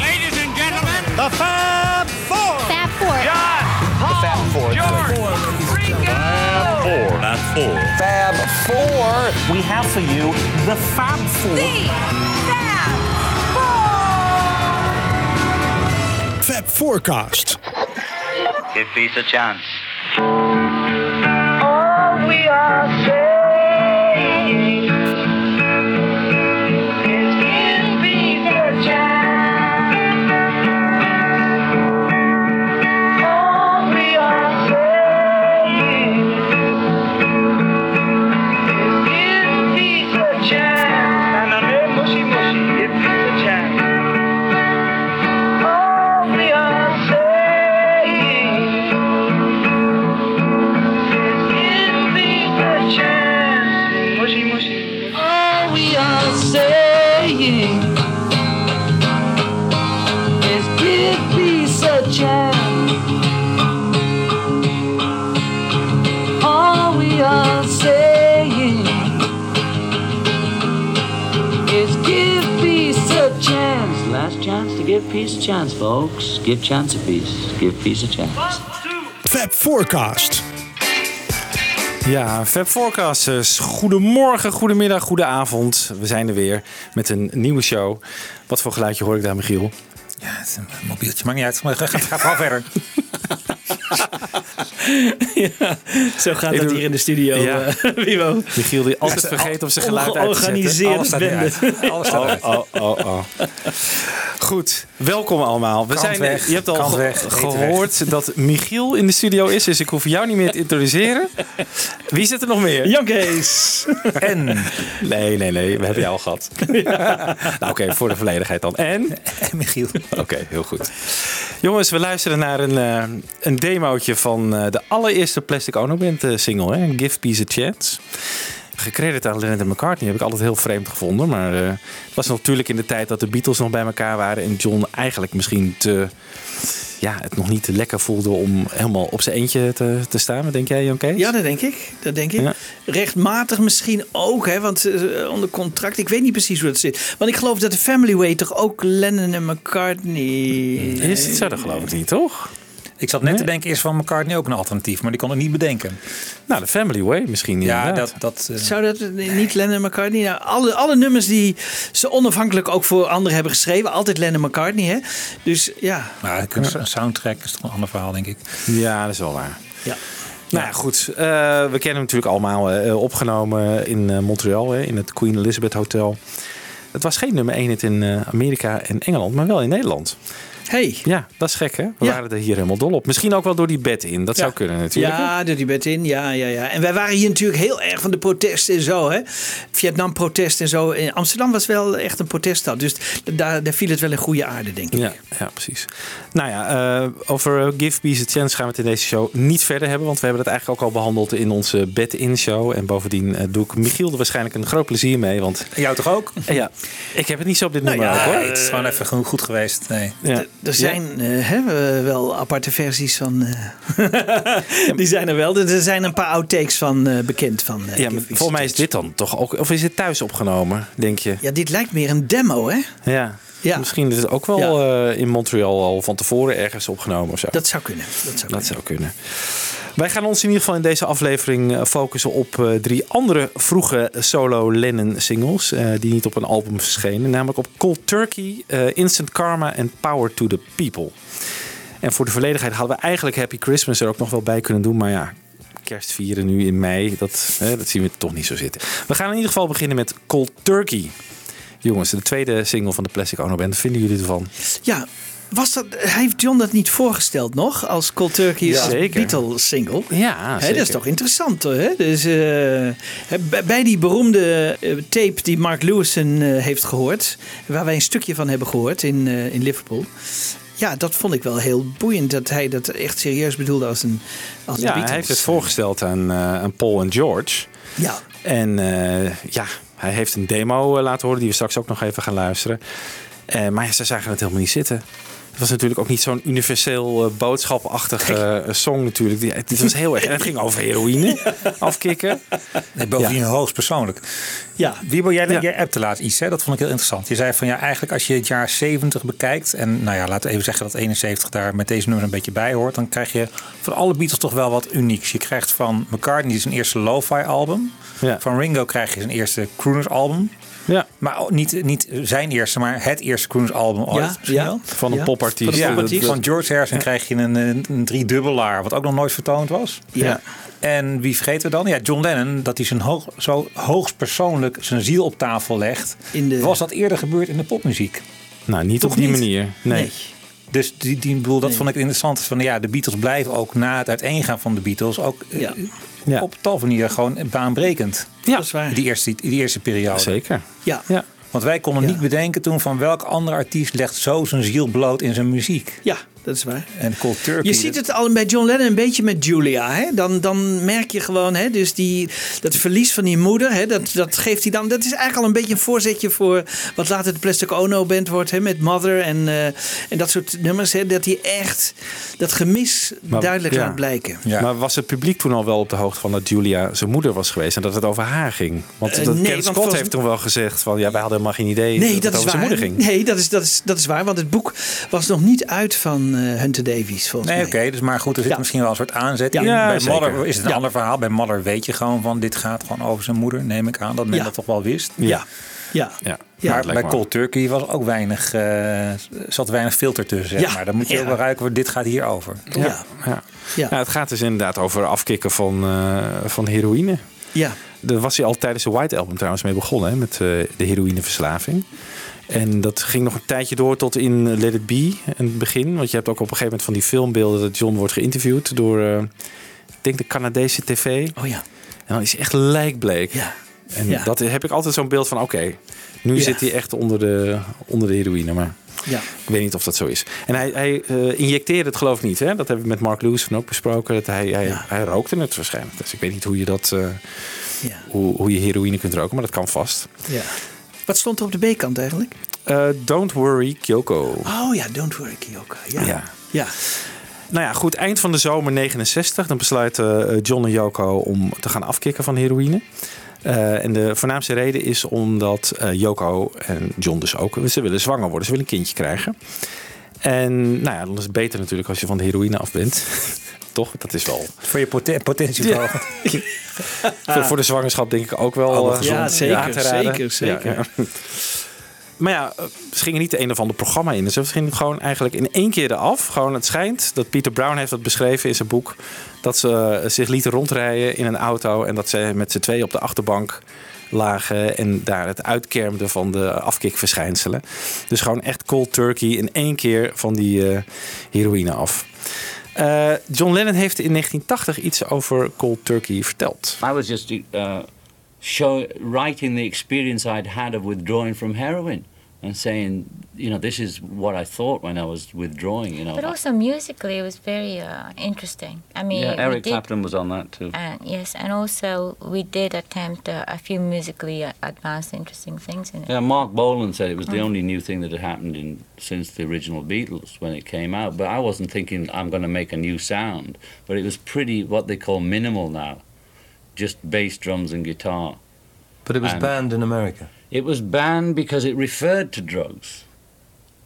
Ladies and gentlemen, The Fab Four. Fab Four. John. Fab Four. George. Fab Four. not four. Fab Four. We have for you the Fab Four. Fab Forecast. Give peace a chance. Chance, folks. Give chance a peace. Give peace a chance. Fab Forecast. Ja, Fab Forecasters. Goedemorgen, goedemiddag, goedenavond. We zijn er weer met een nieuwe show. Wat voor geluidje hoor ik daar, Michiel? Ja, het is een mobieltje, maakt niet uit. Maar ga, ga, verder. ja, zo gaat Ik het doe- hier in de studio. Ja. eh, Wibo. Michiel die altijd vergeet om zijn geluid uit te zetten. Alles staat eruit. Alles staat Oh, eruit. oh, oh, oh. Goed, welkom allemaal. We Kant zijn, weg, je hebt al ge- weg, gehoord dat Michiel in de studio is, dus ik hoef jou niet meer te introduceren. Wie zit er nog meer? Jan Kees. En Nee, nee, nee, we hebben jou al gehad. nou, oké, voor de volledigheid dan. En? en Michiel. Oké, heel goed. Jongens, we luisteren naar een, eh, een demootje van eh, de allereerste Plastic Ono Band eh, single, hè? Give Peace a Chance. Gecrediteerd aan Lennon en McCartney heb ik altijd heel vreemd gevonden. Maar eh, het was natuurlijk in de tijd dat de Beatles nog bij elkaar waren. En John eigenlijk misschien te, ja, het nog niet te lekker voelde om helemaal op zijn eentje te, te staan. Wat denk jij, Jan Kees? Ja, dat denk ik. Dat denk ik. Ja. Rechtmatig misschien ook, hè, want eh, onder contract. Ik weet niet precies hoe dat zit. Want ik geloof dat de Family Way toch ook Lennon en McCartney. Is het zo? Dat geloof ik niet, toch? Ik zat net Nee. te denken, is van McCartney ook een alternatief, maar die kon het niet bedenken. Nou, de Family Way misschien. Ja, inderdaad. dat... dat eh, Zou dat niet Lennon en McCartney? Nou, alle, alle nummers die ze onafhankelijk ook voor anderen hebben geschreven, altijd Lennon en McCartney, hè? Dus ja. maar een soundtrack is toch een ander verhaal, denk ik. Ja, dat is wel waar. ja. Nou ja, goed. Eh, we kennen hem natuurlijk allemaal eh, opgenomen in Montreal, hè, in het Queen Elizabeth Hotel. Het was geen nummer 1 hit in Amerika en Engeland, maar wel in Nederland. Hey. Ja, dat is gek hè? We Ja. waren er hier helemaal dol op. Misschien ook wel door die bed in. Dat zou kunnen natuurlijk. Ja, door die bed in. Ja, ja, ja. En wij waren hier natuurlijk heel erg van de protesten en zo. Hè? Vietnam-protest en zo. In Amsterdam was wel echt een proteststad. Dus daar, daar viel het wel in goede aarde, denk ik. Ja, ja, precies. Nou ja, eh, over Give Peace a Chance gaan we het in deze show niet verder hebben. Want we hebben het eigenlijk ook al behandeld in onze bed-in show. En bovendien eh, doe ik Michiel er waarschijnlijk een groot plezier mee. Want Jou toch ook? ja, ik heb het niet zo op dit Nou nummer ja, ook, hoor. Nee, het is gewoon even goed- goed geweest. Nee. Ja. Er zijn eh, hè, we- wel aparte versies van. eh, die zijn er wel. Er zijn een paar outtakes van eh, bekend. Van, eh, Ja, maar volgens mij is dit dan toch ook... Of is het thuis opgenomen, denk je? Ja, dit lijkt meer een demo, hè? Ja. Ja. Misschien is het ook wel eh, in Montreal al van tevoren ergens opgenomen of zo. Dat zou kunnen. Dat zou Dat kunnen. zou kunnen. Wij gaan ons in ieder geval in deze aflevering eh, focussen op eh, drie andere vroege solo Lennon singles. eh, die niet op een album verschenen. Namelijk op Cold Turkey, Instant Karma en Power to the People. En voor de volledigheid hadden we eigenlijk Happy Christmas er ook nog wel bij kunnen doen. Maar ja, kerst vieren nu in mei, dat, hè, dat zien we toch niet zo zitten. We gaan in ieder geval beginnen met Cold Turkey. Jongens, de tweede single van de Plastic Ono Band. Vinden jullie ervan? Ja, was dat, heeft John dat niet voorgesteld nog? Als Cold Turkey Ja, als zeker. Beatles single? Ja, Hè, zeker. dat is toch interessant hoor. Hè? Dus, eh, bij- die beroemde eh, tape die Mark Lewison eh, heeft gehoord, waar wij een stukje van hebben gehoord in, in Liverpool. Ja, dat vond ik wel heel boeiend dat hij dat echt serieus bedoelde als een als een Ja, hij heeft het voorgesteld aan, eh, aan Paul en George. Ja, En eh, ja, hij heeft een demo laten horen die we straks ook nog even gaan luisteren. Eh, maar ja, ze zagen het helemaal niet zitten. Het was natuurlijk ook niet zo'n universeel eh, boodschapachtige eh, song natuurlijk. Die, het was heel erg. En het ging over heroïne afkicken. Nee, bovendien hoogst persoonlijk. Ja. Wiebo, jij, Ja. jij appte laatst iets, hè? dat vond ik heel interessant. Je zei van ja, eigenlijk als je het jaar 70 bekijkt, en nou ja, laten we even zeggen dat 71 daar met deze nummer een beetje bij hoort, dan krijg je van alle Beatles toch wel wat unieks. Je krijgt van McCartney zijn eerste lo-fi album, Ja. van Ringo krijg je zijn eerste crooners album. Ja. Maar niet, niet zijn eerste, maar het eerste crooners album ooit. Ja, ja. Van een Ja. popartiest. Van George Harrison krijg je een, een, een driedubbelaar, wat ook nog nooit vertoond was. Ja. En wie vergeten we dan? Ja, John Lennon, dat hij zijn hoog, zo hoogstpersoonlijk zijn ziel op tafel legt. In de- Was dat eerder gebeurd in de popmuziek? Nou, niet Toch op die niet? manier. Nee. Nee. Dus die, die bedoel, dat Nee. vond ik interessant. Van, ja, de Beatles blijven ook na het uiteengaan van de Beatles ook eh, Ja. Ja. op tal van manieren gewoon baanbrekend. Dat is waar. Die eerste, die eerste periode. Zeker. Ja. Ja. Want wij konden Ja. niet bedenken toen van welk andere artiest legt zo zijn ziel bloot in zijn muziek. ja, dat is waar. En Cold Turkey. Je ziet het al bij John Lennon een beetje met Julia. Hè? Dan, dan merk je gewoon, hè, dus die, dat verlies van die moeder, hè, dat, dat geeft hij dan. Dat is eigenlijk al een beetje een voorzetje voor wat later de Plastic Ono Band wordt, hè, met Mother en, eh, en dat soort nummers. Hè, dat hij echt dat gemis Maar- duidelijk ja. laat blijken. Ja. Maar was het publiek toen al wel op de hoogte van dat Julia zijn moeder was geweest en dat het over haar ging? Want Eh, dat nee, Ken Scott volgens- heeft toen wel gezegd van ja, wij hadden helemaal geen idee Nee, dat, dat het is over waar. zijn moeder ging. Nee, dat is, dat, is, dat is waar, want het boek was nog niet uit van eh, Hunter Davies, volgens Nee, mij. oké, dus maar goed, er zit Ja. misschien wel een soort aanzet Ja. in. Ja, Bij zeker. Mother is het een ander verhaal. Bij Mother weet je gewoon van dit gaat gewoon over zijn moeder, neem ik aan. Dat men Ja. dat toch wel wist. Ja, ja. Ja, maar bij Cold Turkey was ook weinig, eh, zat weinig filter tussen. Zeg Ja. maar. Dan moet je Ja. ook wel ruiken, dit gaat hier over. ja. Ja. Ja. Ja. Ja, het gaat dus inderdaad over afkicken van, eh, van heroïne. ja. Daar was hij al tijdens de White Album trouwens mee begonnen, hè, met eh, de heroïneverslaving. En dat ging nog een tijdje door tot in Let It Be, in het begin. Want je hebt ook op een gegeven moment van die filmbeelden dat John wordt geïnterviewd door, eh, ik denk de Canadese tv. Oh ja. En dan is hij echt lijkbleek. Ja. En Ja. dat heb ik altijd zo'n beeld van, oké, nu Ja. zit hij echt onder de, onder de heroïne. Maar Ja. ik weet niet of dat zo is. En hij, hij eh, injecteerde het geloof ik niet. Hè? Dat hebben we met Mark Lewis van ook besproken. Dat hij, hij, Ja. hij rookte het waarschijnlijk. Dus ik weet niet hoe je, dat, eh, Ja. hoe, hoe je heroïne kunt roken. Maar dat kan vast. ja. Wat stond er op de B-kant eigenlijk? Eh, don't worry, Kyoko. Oh ja, Don't Worry Kyoko. Ja. Ja. ja. Nou ja, goed. Eind van de zomer 69. Dan besluiten eh, John en Yoko om te gaan afkicken van heroïne. Eh, en de voornaamste reden is omdat eh Yoko en John dus ook... Ze willen zwanger worden. Ze willen een kindje krijgen. En nou ja, dan is het beter natuurlijk als je van de heroïne af bent. Toch? Dat is wel... Voor je poten potentie. Voor, voor de zwangerschap denk ik ook wel eh, gezond. Ja, zeker, zeker, zeker. Ja, ja. Maar ja, eh, ze gingen niet een of ander programma in. Ze gingen gewoon eigenlijk in één keer eraf. Gewoon het schijnt, dat Peter Brown heeft dat beschreven in zijn boek... dat ze eh, zich lieten rondrijden in een auto... en dat ze met z'n twee op de achterbank lagen... en daar het uitkermden van de afkikverschijnselen. Dus gewoon echt cold turkey in één keer van die eh, heroïne af. Eh, John Lennon heeft in 1980 iets over cold turkey verteld. I was just uh, show, writing the experience I'd had of withdrawing from heroin and saying, you know, this is what I thought when I was withdrawing, you know. But also musically, it was very uh, interesting. I mean, yeah, Eric did, Clapton was on that too. And yes, and also we did attempt uh, a few musically uh, advanced, interesting things in it. Yeah, Mark Bolan said it was the Mm. only new thing that had happened in since the original Beatles when it came out. But I wasn't thinking I'm going to make a new sound. But it was pretty what they call minimal now, just bass, drums, and guitar. But it was And- banned in America. It was banned because it referred to drugs.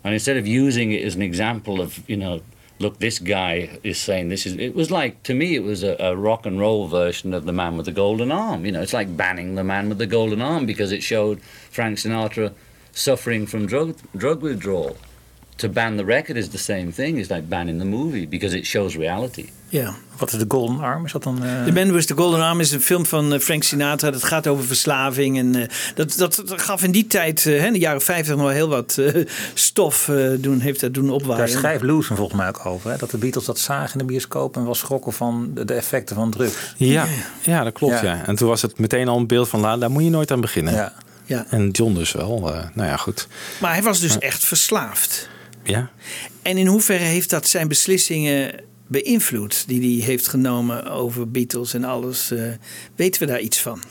And instead of using it as an example of, you know, look, this guy is saying this is, it was like, to me, it was a, a rock and roll version of The Man with the Golden Arm. You know, it's like banning The Man with the Golden Arm because it showed Frank Sinatra suffering from drug, drug withdrawal. To ban the record is the same thing. It's like banning the movie because it shows reality. ja. Wat is de Golden Arm? Is dat dan... eh, The Man with the Golden Arm is een film van eh, Frank Sinatra. Dat gaat over verslaving. En eh, dat, dat, dat gaf in die tijd, eh, hè, in de jaren 50, nog wel heel wat eh, stof eh, doen, heeft dat doen Daar opwaaien. schrijft Lewison volgens mij ook over. Hè? Dat de Beatles dat zagen in de bioscoop en was schrokken van de, de effecten van drugs. Ja, ja dat klopt. Ja. Ja. En toen was het meteen al een beeld van, la, daar moet je nooit aan beginnen. Ja. Ja. En John dus wel. eh, nou ja, goed. Maar hij was dus echt verslaafd. Ja. En in hoeverre heeft dat zijn beslissingen beïnvloed die hij heeft genomen over Beatles en alles? eh, weten we daar iets van?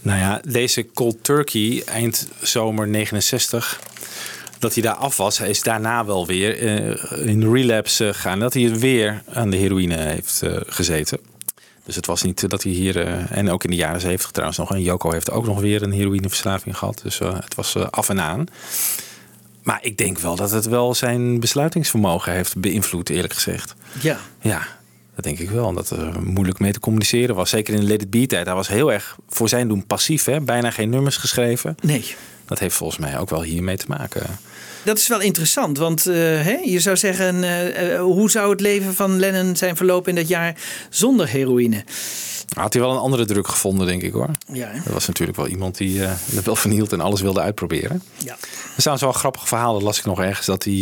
Nou ja, deze Cold Turkey eind zomer 69. dat hij daar af was. Hij is daarna wel weer eh, in relapse gegaan. Dat hij weer aan de heroïne heeft eh, gezeten. Dus het was niet dat hij hier... en ook in de jaren zeventig trouwens nog. En Joko heeft ook nog weer een heroïneverslaving gehad. Dus het was af en aan. Maar ik denk wel dat het wel zijn besluitingsvermogen heeft beïnvloed, eerlijk gezegd. Ja. Ja, dat denk ik wel. Dat er moeilijk mee te communiceren was. Zeker in de Let It Be tijd. Hij was heel erg voor zijn doen passief. Hè? Bijna geen nummers geschreven. Nee. Dat heeft volgens mij ook wel hiermee te maken. Dat is wel interessant, want eh, hè, je zou zeggen, eh, eh, hoe zou het leven van Lennon zijn verlopen in dat jaar zonder heroïne? Had hij wel een andere druk gevonden, denk ik hoor. Ja, hè? Dat was natuurlijk wel iemand die er wel van hield en alles wilde uitproberen. Ja. Er staat wel een grappig verhaal, dat las ik nog ergens. Dat hij,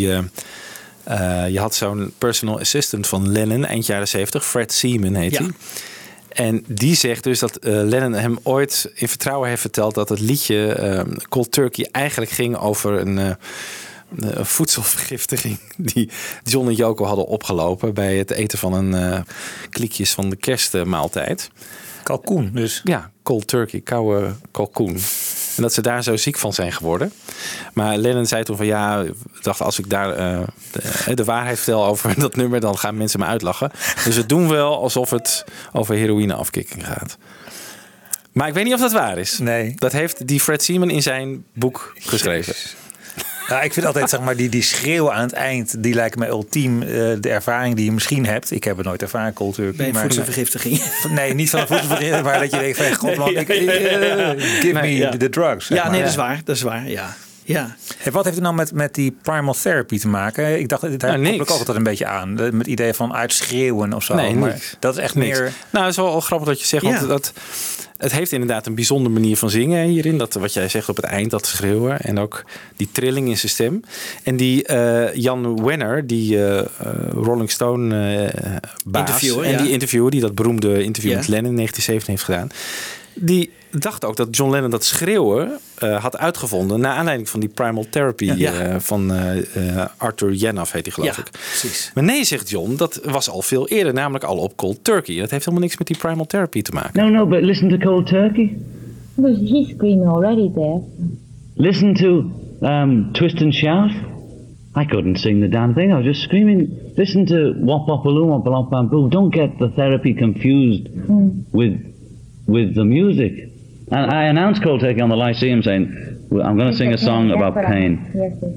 je had zo'n personal assistant van Lennon, eind jaren 70, Fred Seaman heet Ja. hij. En die zegt dus dat Lennon hem ooit in vertrouwen heeft verteld dat het liedje eh, Cold Turkey eigenlijk ging over een, een voedselvergiftiging die John en Yoko hadden opgelopen bij het eten van een eh kliekjes van de kerstmaaltijd. Kalkoen dus. Ja, cold turkey, koude kalkoen. En dat ze daar zo ziek van zijn geworden. Maar Lennon zei toen van ja, dacht als ik daar eh, de, de waarheid vertel over dat nummer, dan gaan mensen me uitlachen. Dus we doen wel alsof het over heroïneafkikking gaat. Maar ik weet niet of dat waar is. Nee. Dat heeft die Fred Seaman in zijn boek geschreven. Ja, ik vind altijd, zeg maar, die, die schreeuw aan het eind, die lijkt me ultiem eh, de ervaring die je misschien hebt. Ik heb het nooit ervaren, cold turkey. Bij een maar- voedselvergiftiging. Nee, niet van een voedselvergiftiging, maar dat je denkt van, god man, ik, eh, give me Nee, ja. the drugs. Ja, maar. nee, dat is waar. Dat is waar, ja. Ja, Hey, wat heeft het nou met, met die primal therapy te maken? Ik dacht, daar Nou, koppel ik ook altijd een beetje aan. Met het idee van uitschreeuwen of zo. Nee, maar niks. dat is echt Niks. meer... Nou, het is wel, grappig dat je zegt. Want dat, het heeft inderdaad een bijzondere manier van zingen hierin. Dat, wat jij zegt op het eind, dat schreeuwen. En ook die trilling in zijn stem. En die eh, Jan Wenner, die eh, eh, Rolling Stone eh baas. En ja. die interviewer, die dat beroemde interview Ja. met Lennon in 1970 heeft gedaan. Die dacht ook dat John Lennon dat schreeuwen eh, had uitgevonden. Naar aanleiding van die primal therapy Ja. eh, van eh, Arthur Janoff heet hij geloof ja ik. precies. Maar nee, zegt John, dat was al veel eerder, namelijk al op cold turkey. Dat heeft helemaal niks met die primal therapy te maken. No, no, but listen to Cold Turkey. But he's screaming already there. Listen to um, Twist and Shout. I couldn't sing the damn thing. I was just screaming. Listen to Wop Wop. Don't get the therapy confused with with the music. And I announced Cold Turkey on the Lyceum saying, well, I'm going to sing a song about pain. Yes, yes.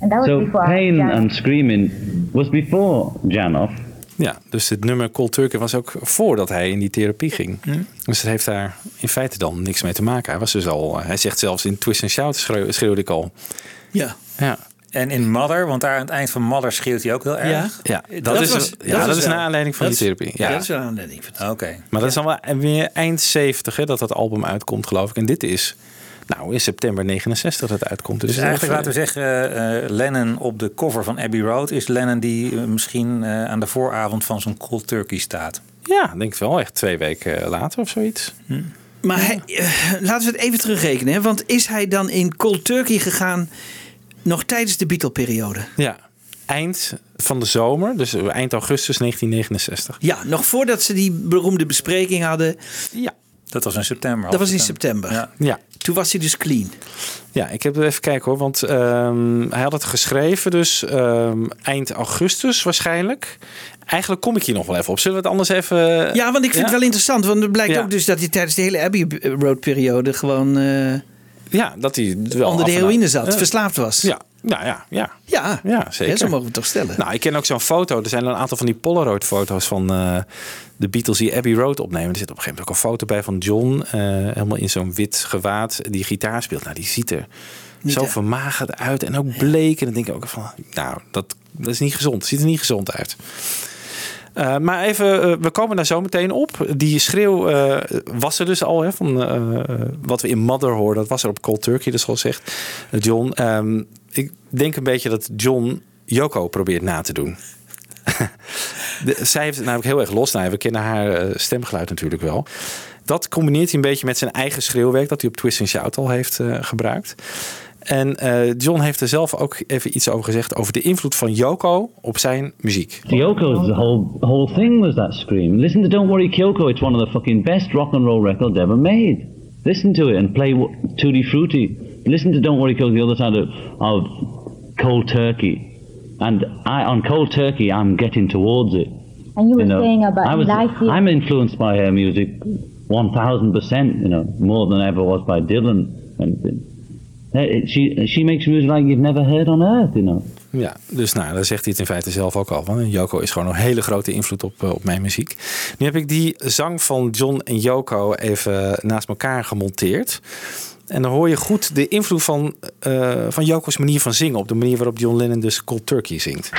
And that was So before pain and screaming was before Janoff. Ja, dus het nummer Cold Turkey was ook voordat hij in die therapie ging. Dus het heeft daar in feite dan niks mee te maken. Hij was dus al, hij zegt zelfs in Twist and Shout schreeuw- schreeuwde ik al. Ja. Ja, En in Mother, want daar aan het eind van Mother schreeuwt hij ook heel erg. Ja. ja dat, Dat is, was- ja, dat dat, is naar aanleiding van die therapie. Ja, Ja. dat is wel aanleiding. van. Oké. Maar dat is dan wel weer eind 70 hè, dat dat album uitkomt, geloof ik. En dit is nou in september 69 dat het uitkomt. Dus, Dus het is eigenlijk laten we zeggen, eh, Lennon op de cover van Abbey Road is Lennon die eh, misschien eh, aan de vooravond van zo'n cold turkey staat. Ja, denk ik wel. Echt twee weken later of zoiets. Maar hij, eh, laten we het even terugrekenen. Hè? Want is hij dan in cold turkey gegaan nog tijdens de Beatle-periode? Ja, eind van de zomer, dus eind augustus 1969. Ja, nog voordat ze die beroemde bespreking hadden. Ja, Dat was in september. Dat was in september. Ja. ja. Toen was hij dus clean. Ja, ik heb er even kijken hoor. Want ehm, hij had het geschreven dus ehm, eind augustus waarschijnlijk. Eigenlijk kom ik hier nog wel even op. Zullen we het anders even... Ja, want ik vind Ja? het wel interessant. Want het blijkt Ja. ook dus dat hij tijdens de hele Abbey Road-periode gewoon eh, Ja, dat hij wel onder de heroïne zat. Ja. Verslaafd was. Ja, nou ja, ja. ja. Ja, zeker. Hè, zo mogen we het toch stellen. Nou, ik ken ook zo'n foto. Er zijn een aantal van die Polaroid-foto's van eh, de Beatles die Abbey Road opnemen. Er zit op een gegeven moment ook een foto bij van John. eh, helemaal in zo'n wit gewaad die gitaar speelt. Nou, die ziet er Niet zo echt. vermagerd uit en ook bleek. En dan denk ik ook van, nou, dat, dat is niet gezond. Ziet er niet gezond uit. Eh, maar even, eh, we komen daar zo meteen op. Die schreeuw eh, was er dus al, hè, van wat we in Mother horen. Dat was er op Cold Turkey, dus zegt eh, John. Ehm, ik denk een beetje dat John Yoko probeert na te doen. Zij heeft het namelijk heel erg los. Nou, we kennen haar stemgeluid natuurlijk wel. Dat combineert hij een beetje met zijn eigen schreeuwwerk... dat hij op Twist Shout al heeft gebruikt. En eh, John heeft er zelf ook even iets over gezegd... over de invloed van Yoko op zijn muziek. Kyoko, the whole whole thing was that scream. Listen to Don't Worry Kyoko. It's one of the fucking best rock and roll records ever made. Listen to it and play w- Tutti Frutti. Listen to Don't Worry Kyoko, the other side of, of cold turkey, and I on cold turkey I'm getting towards it. And you were you know, saying about I was, life. I'm influenced by her music, one thousand percent. You know, more than I ever was by Dylan. And uh, she she makes music like you've never heard on earth. You know. Ja, dus nou, daar zegt hij het in feite zelf ook al van. Yoko is gewoon een hele grote invloed op, eh, op mijn muziek. Nu heb ik die zang van John en Yoko even naast elkaar gemonteerd. En dan hoor je goed de invloed van, eh, van Yoko's manier van zingen. Op de manier waarop John Lennon dus Cold Turkey zingt.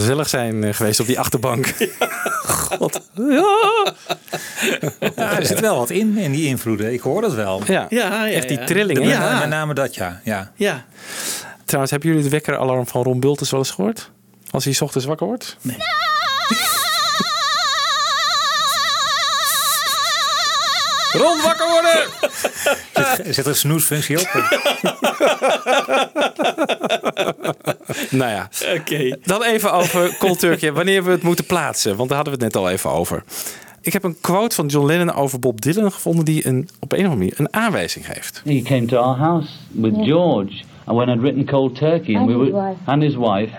Gezellig zijn eh, geweest op die achterbank. God. Ja, er zit wel wat in, in die invloeden. Ik hoor dat wel. Ja, Ja, ja, echt die ja. trillingen. Met, Ja. met name dat, ja. ja. Ja. Trouwens, hebben jullie het wekkeralarm van Ron Bultens wel eens gehoord? Als hij 's ochtends wakker wordt? Nee. Ron, wakker worden! Er een snoesfunctie op? nou ja. Oké. Dan even over Cold Turkey. Wanneer we het moeten plaatsen. Want daar hadden we het net al even over. Ik heb een quote van John Lennon over Bob Dylan gevonden... die een, op een of andere manier een aanwijzing geeft. He came to our house with Yeah. George, and when I'd written Cold Turkey, and, And we his were wife. and his wife,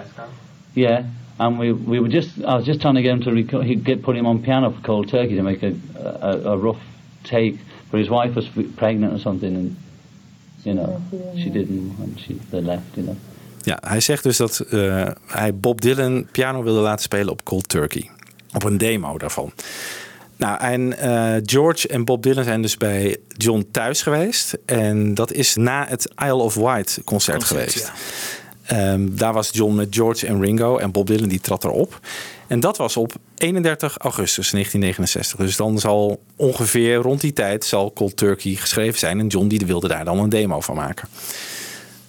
yeah, and we we were just I was just trying to get him to record, he'd get put him on piano for Cold Turkey to make a a, a rough take, but his wife was pregnant or something, and you know she didn't, and she they left, you know. Ja, hij zegt dus dat eh, hij Bob Dylan piano wilde laten spelen op Cold Turkey. Op een demo daarvan. Nou, en eh, George en Bob Dylan zijn dus bij John thuis geweest. En dat is na het Isle of Wight concert, Concert, geweest. Ehm, daar was John met George en Ringo en Bob Dylan die trad erop. En dat was op 31 augustus 1969. Dus dan zal ongeveer rond die tijd zal Cold Turkey geschreven zijn. En John die wilde daar dan een demo van maken.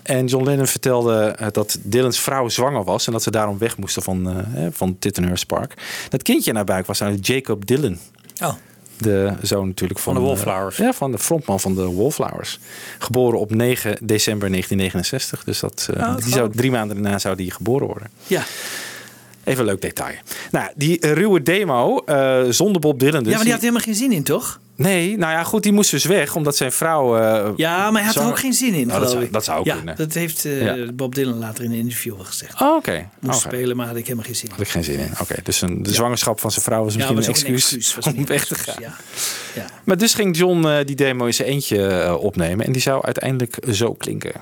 En John Lennon vertelde eh, dat Dylan's vrouw zwanger was en dat ze daarom weg moesten van, eh, van Tittenhurst Park. Dat kindje naar buik was eigenlijk Jacob Dylan. Oh. De zoon natuurlijk van, Van de eh, Wallflowers. ja, van de frontman van de Wallflowers. Geboren op 9 december 1969. Dus dat, Oh, die zou, drie maanden daarna zou die geboren worden. Ja. Even een leuk detail. Nou, die eh, ruwe demo eh, zonder Bob Dylan. Dus ja, maar die had helemaal geen zin in, toch? Nee, nou ja, goed, die moest dus weg omdat zijn vrouw. eh, Ja, maar hij had er ook geen zin in, Nou, dat, zou, dat zou ook ja, kunnen. dat heeft Ja. Bob Dylan later in een interview wel gezegd. Oh, oké. Moest Oké. spelen, maar had ik helemaal geen zin in. Had ik geen zin in. Oké, dus een, de zwangerschap van zijn vrouw was misschien was een excuus, om weg te gaan. Ja. Ja. Maar dus ging John die demo in zijn eentje opnemen. En die zou uiteindelijk zo klinken.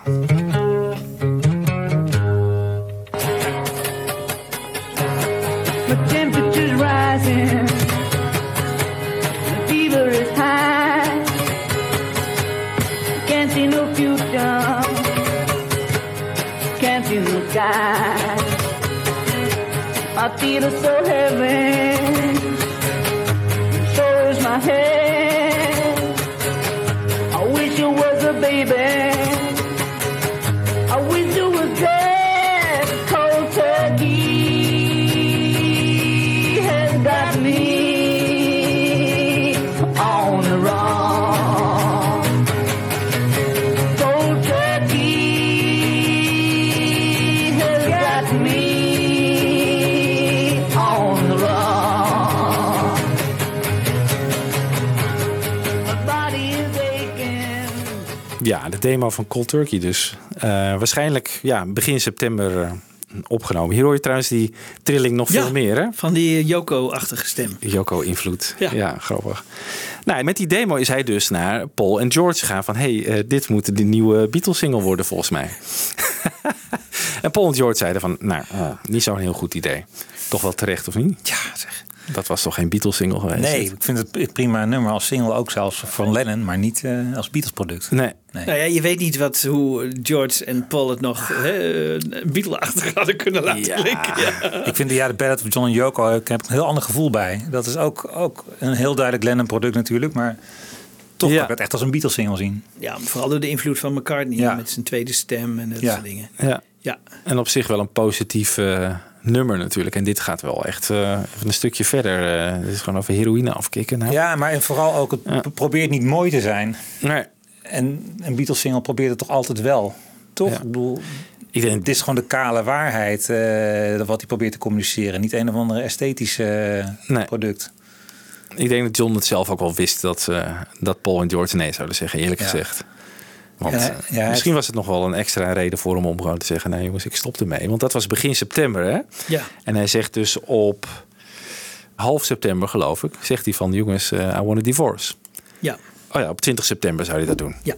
Feet are so heavy. So is my head. Demo van Cold Turkey dus. Eh, waarschijnlijk ja, begin september eh, opgenomen. Hier hoor je trouwens die trilling nog Ja. veel meer, hè? Van die Joko-achtige stem. Joko-invloed. Ja. Ja. grappig. Nou, met die demo is hij dus naar Paul en George gegaan van... hey, eh, dit moet de nieuwe Beatles-single worden volgens mij. en Paul en George zeiden van... nou, oh, niet zo'n heel goed idee. Toch wel terecht, of niet? Ja, zeg. Dat was toch geen Beatles-single geweest? Nee, ik vind het prima nummer als single, ook zelfs van Lennon, maar niet eh, als Beatles-product. Nee. Nee. Nou ja, je weet niet wat, hoe George en Paul het nog hè, Beatle-achtig hadden kunnen laten klinken. Ja. Ik vind de, ja, de Ballad of John en Yoko, ik heb een heel ander gevoel bij. Dat is ook, ook een heel duidelijk Lennon-product natuurlijk, maar toch Ja. kan ik het echt als een Beatles-single zien. ja, vooral door de invloed van McCartney Ja. met zijn tweede stem en dat Ja. soort dingen. Ja. Ja. En op zich wel een positief eh, nummer natuurlijk. En dit gaat wel echt eh, even een stukje verder. Eh dit is gewoon over heroïne afkicken. Nou. Ja, maar en vooral ook, het Ja. probeert niet mooi te zijn. Nee. En een Beatles-single probeert het toch altijd wel. Toch? Ja. Ik bedoel, Ik denk, dit is gewoon de kale waarheid eh, wat hij probeert te communiceren. Niet een of andere esthetische Nee. product. ik denk dat John het zelf ook wel wist dat, dat Paul en George nee zouden zeggen, eerlijk Ja. gezegd. Want Ja, ja, misschien was het nog wel een extra reden voor hem om gewoon te zeggen: nee, jongens, ik stop ermee. Want dat was begin september, hè? Ja. En hij zegt dus op half september, geloof ik, zegt hij van: jongens, eh, I want a divorce. Ja. Oh ja, op 20 september zou hij dat doen. Ja.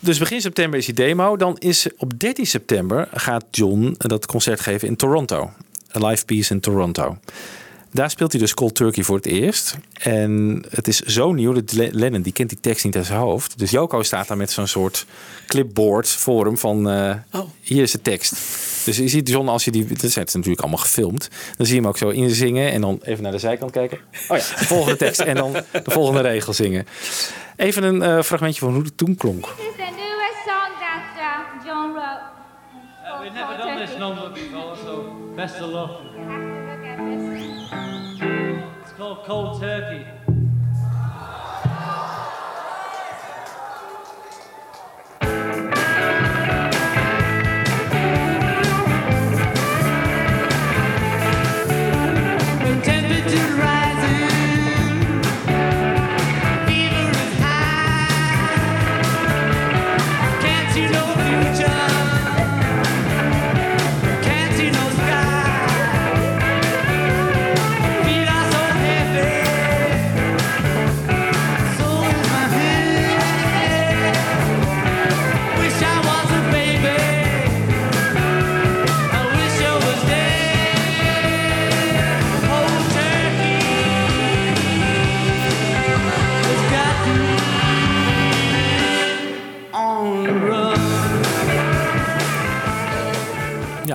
Dus begin september is die demo. Dan is op 13 september gaat John dat concert geven in Toronto. Een live piece in Toronto. Daar speelt hij dus Cold Turkey voor het eerst. En het is zo nieuw dat Le- Lennon, die kent die tekst niet uit zijn hoofd. Dus Joko staat daar met zo'n soort clipboard voor hem van... eh, Oh. hier is de tekst. Dus je ziet John als je die... Het is natuurlijk allemaal gefilmd. Dan zie je hem ook zo inzingen en dan even naar de zijkant kijken. Oh ja, de volgende tekst en dan de volgende regel zingen. Even een eh, fragmentje van hoe het toen klonk. This is the newest song that uh, John wrote. Uh, we've never done this number before, so best of luck. Called Cold Turkey.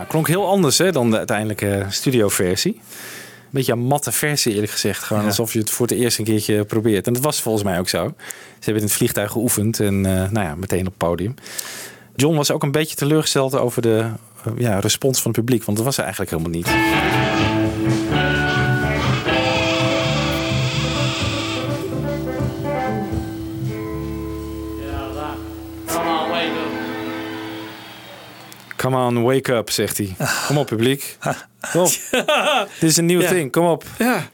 Klonk heel anders hè, dan de uiteindelijke studioversie. Beetje een matte versie eerlijk gezegd. Gewoon alsof je het voor het eerst een keertje probeert. En dat was volgens mij ook zo. Ze hebben in het vliegtuig geoefend en eh, nou ja, meteen op het podium. John was ook een beetje teleurgesteld over de eh, ja, respons van het publiek. Want dat was er eigenlijk helemaal niet. Come on, wake up, zegt hij. Kom op, publiek. Kom op. Dit is een nieuw Ja. ding, kom op. Ja.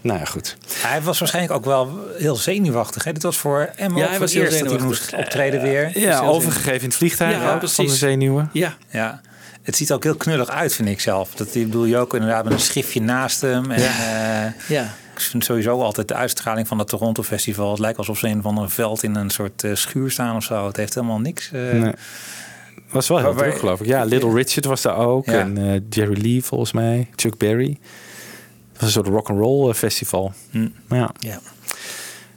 Nou ja, goed. Hij was waarschijnlijk ook wel heel zenuwachtig. Hè? Dit was voor Emma Ja, ook hij voor was heel eerst dat hij moest optreden weer. Dus Ja, heel overgegeven in het vliegtuig Ja, ook, van de zenuwen. Ja. Ja. Het ziet er ook heel knullig uit, vind ik zelf. Dat die, ik bedoel, Joko inderdaad met een schriftje naast hem. En, Ja. eh, Ja. ik vind sowieso altijd de uitstraling van het Toronto Festival. Het lijkt alsof ze een van een veld in een soort eh, schuur staan of zo. Het heeft helemaal niks. eh, Nee. Was wel heel Waarbij- druk, geloof ik. Ja, Little Richard was daar ook. Ja. En eh, Jerry Lee, volgens mij. Chuck Berry. Het was een soort rock'n'roll eh, festival. Hm. Ja. Ja.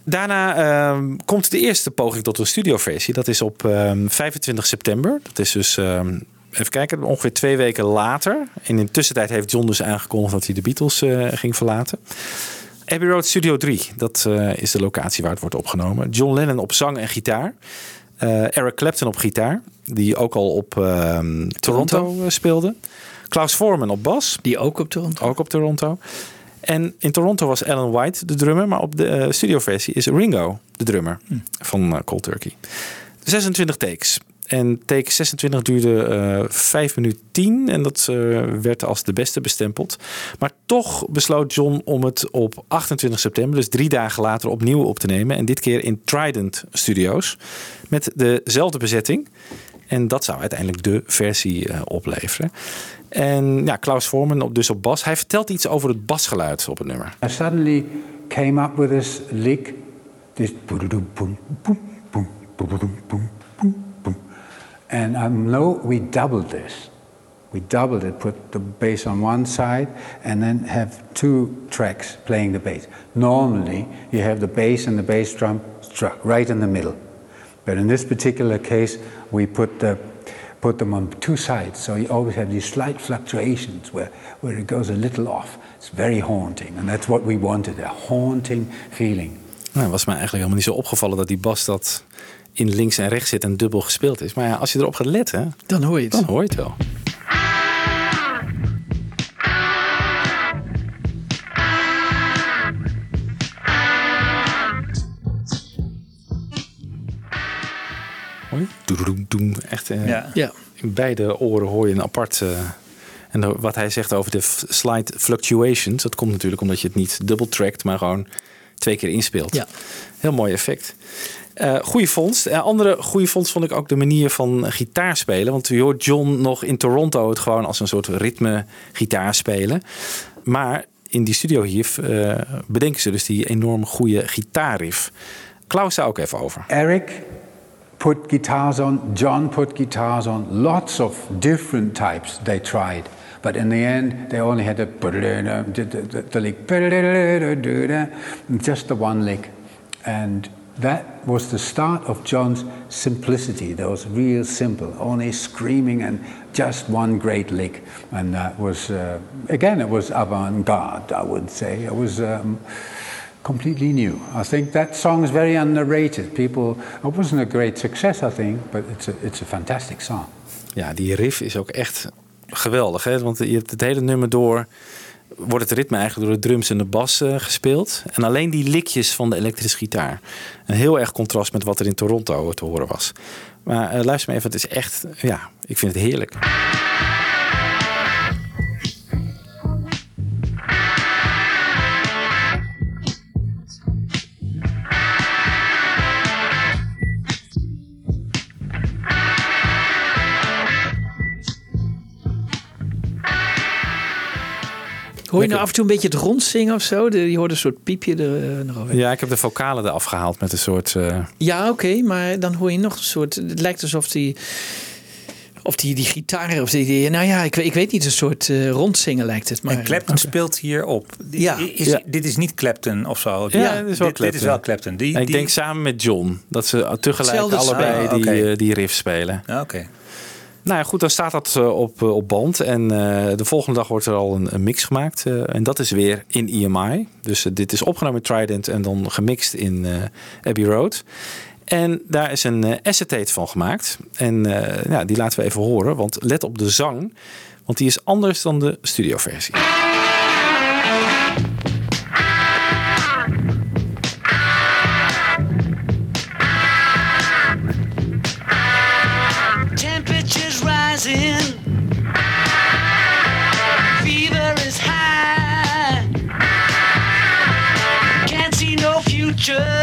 Daarna ehm, komt de eerste poging tot een studioversie. Dat is op ehm, 25 september. Dat is dus, ehm, even kijken, ongeveer twee weken later. En in de tussentijd heeft John dus aangekondigd dat hij de Beatles eh, ging verlaten. Abbey Road Studio 3, dat is de locatie waar het wordt opgenomen. John Lennon op zang en gitaar. Eric Clapton op gitaar, die ook al op ehm, Toronto, eh, speelde. Klaus Voorman op bas. Die ook op Toronto. Ook op Toronto. En in Toronto was Alan White de drummer, maar op de eh, studioversie is Ringo de drummer van eh, Cold Turkey. 26 takes. En take 26 duurde eh 5 minuten 10 en dat werd als de beste bestempeld. Maar toch besloot John om het op 28 september, dus drie dagen later, opnieuw op te nemen. En dit keer in Trident Studios met dezelfde bezetting. En dat zou uiteindelijk de versie uh, opleveren. En ja, Klaus Voorman op, dus op bas, hij vertelt iets over het basgeluid op het nummer. I suddenly came up with this lick. This And um, I know we doubled this. We doubled it, put the bass on one side, and then have two tracks playing the bass. Normally, you have the bass and the bass drum struck right in the middle but in this particular case, we put the put them on two sides, so you always have these slight fluctuations where, where it goes a little off. It's very haunting, and that's what we wanted, a haunting feeling. Nou, was mij eigenlijk helemaal niet zo opgevallen dat die bas dat in links en rechts zit en dubbel gespeeld is. Maar ja, als je erop gaat letten, dan hoor je het. Dan hoor je het wel. Echt, eh, Ja. Ja. in beide oren hoor je een apart... eh, en wat hij zegt over de slight fluctuations... dat komt natuurlijk omdat je het niet dubbel trackt... maar gewoon twee keer inspeelt. Ja. Heel mooi effect. Eh goede vondst. Eh, andere goede vondst vond ik ook de manier van gitaar spelen. Want je hoort John nog in Toronto het gewoon als een soort ritme gitaar spelen. Maar in die studio hier bedenken ze dus die enorm goede gitaarriff. Klaus daar ook even over. Eric put guitars on, John put guitars on, lots of different types they tried. But in the end, they only had the, the, lick, just the one lick. And that was the start of John's simplicity. That was real simple, only screaming and just one great lick. And that was, uh, again, it was avant-garde, I would say. It was... Um, completely new. I think that song is very underrated. People, it wasn't a great success, I think, but it's a, it's a fantastic song. Ja, die riff is ook echt geweldig. Hè? Want je hebt het hele nummer door. Wordt het ritme eigenlijk door de drums en de bas eh, gespeeld. En alleen die likjes van de elektrische gitaar. Een heel erg contrast met wat er in Toronto te horen was. Maar eh, luister maar even, het is echt, ja, ik vind het heerlijk. Hoor je nou af en toe een beetje het rondzingen of zo? De- Je hoort een soort piepje er eh, nog over. Ja, ik heb de vocalen eraf gehaald met een soort. eh, Ja, oké, maar dan hoor je nog een soort. Het lijkt alsof die. Of die, die gitaar, of die, die- nou ja, ik, weet- ik weet niet, een soort eh, rondzingen lijkt het. Maar, En Clapton speelt hier op. Ja. Is, Ja. Dit is niet Clapton of zo. Ja, dit is wel dit, dit is Clapton. wel Clapton. Die, en ik die- denk samen met John dat ze tegelijk allebei die, Ah, eh, die riff spelen. Ja, Oké. Nou ja, goed, dan staat dat eh, op, eh, op band. En eh, de volgende dag wordt er al een, mix gemaakt. en dat is weer in EMI. Dus dit is opgenomen in Trident en dan gemixt in Abbey Road. En daar is een acetate van gemaakt. En ja, die laten we even horen. Want let op de zang. Want die is anders dan de studioversie. just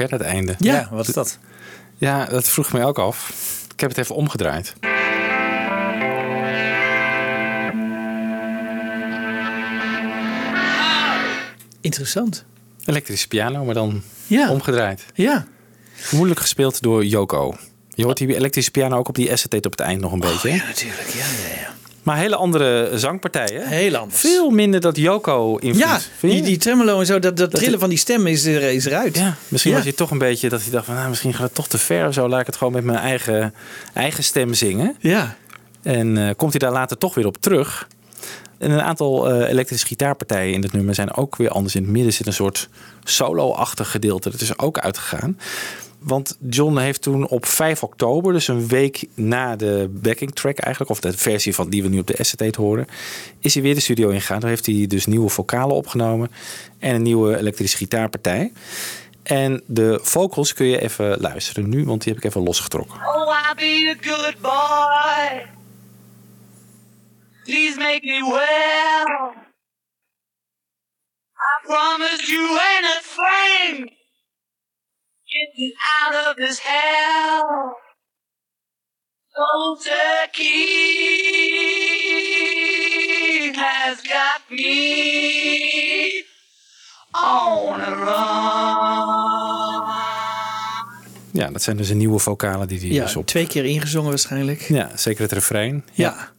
hè, dat einde. Ja, wat is dat? Ja, dat vroeg mij ook af. Ik heb het even omgedraaid. Interessant. Elektrische piano, maar dan Ja. omgedraaid. Ja. Moeilijk gespeeld door Yoko. Je hoort die elektrische piano ook op die acetate op het eind nog een beetje. Oh, Ja, natuurlijk. Ja, ja, ja. Maar hele andere zangpartijen. Heel anders. Veel minder dat Yoko invloed. Ja, die, die tremolo en zo, dat, dat trillen van die stem is, er, is eruit. Ja, misschien Ja. was hij toch een beetje dat hij dacht van, nou, misschien gaat het toch te ver of zo. Laat ik het gewoon met mijn eigen, eigen stem zingen. Ja. En eh, komt hij daar later toch weer op terug. En een aantal eh, elektrische gitaarpartijen in het nummer zijn ook weer anders. In het midden zit een soort solo-achtig gedeelte. Dat is ook uitgegaan. Want John heeft toen op 5 oktober, dus een week na de backing track eigenlijk, of de versie van die we nu op de acetate horen, is hij weer de studio ingegaan. Daar heeft hij dus nieuwe vocalen opgenomen en een nieuwe elektrische gitaarpartij. En de vocals kun je even luisteren nu, want die heb ik even losgetrokken. Oh, be a good boy. Please make me well. I promise you ain't a thing. Get me out of this hell. Old turkey has got me on a run. Ja, dat zijn dus de nieuwe vocalen die hij Ja, dus op... twee keer ingezongen waarschijnlijk. Ja, zeker het refrein. Ja.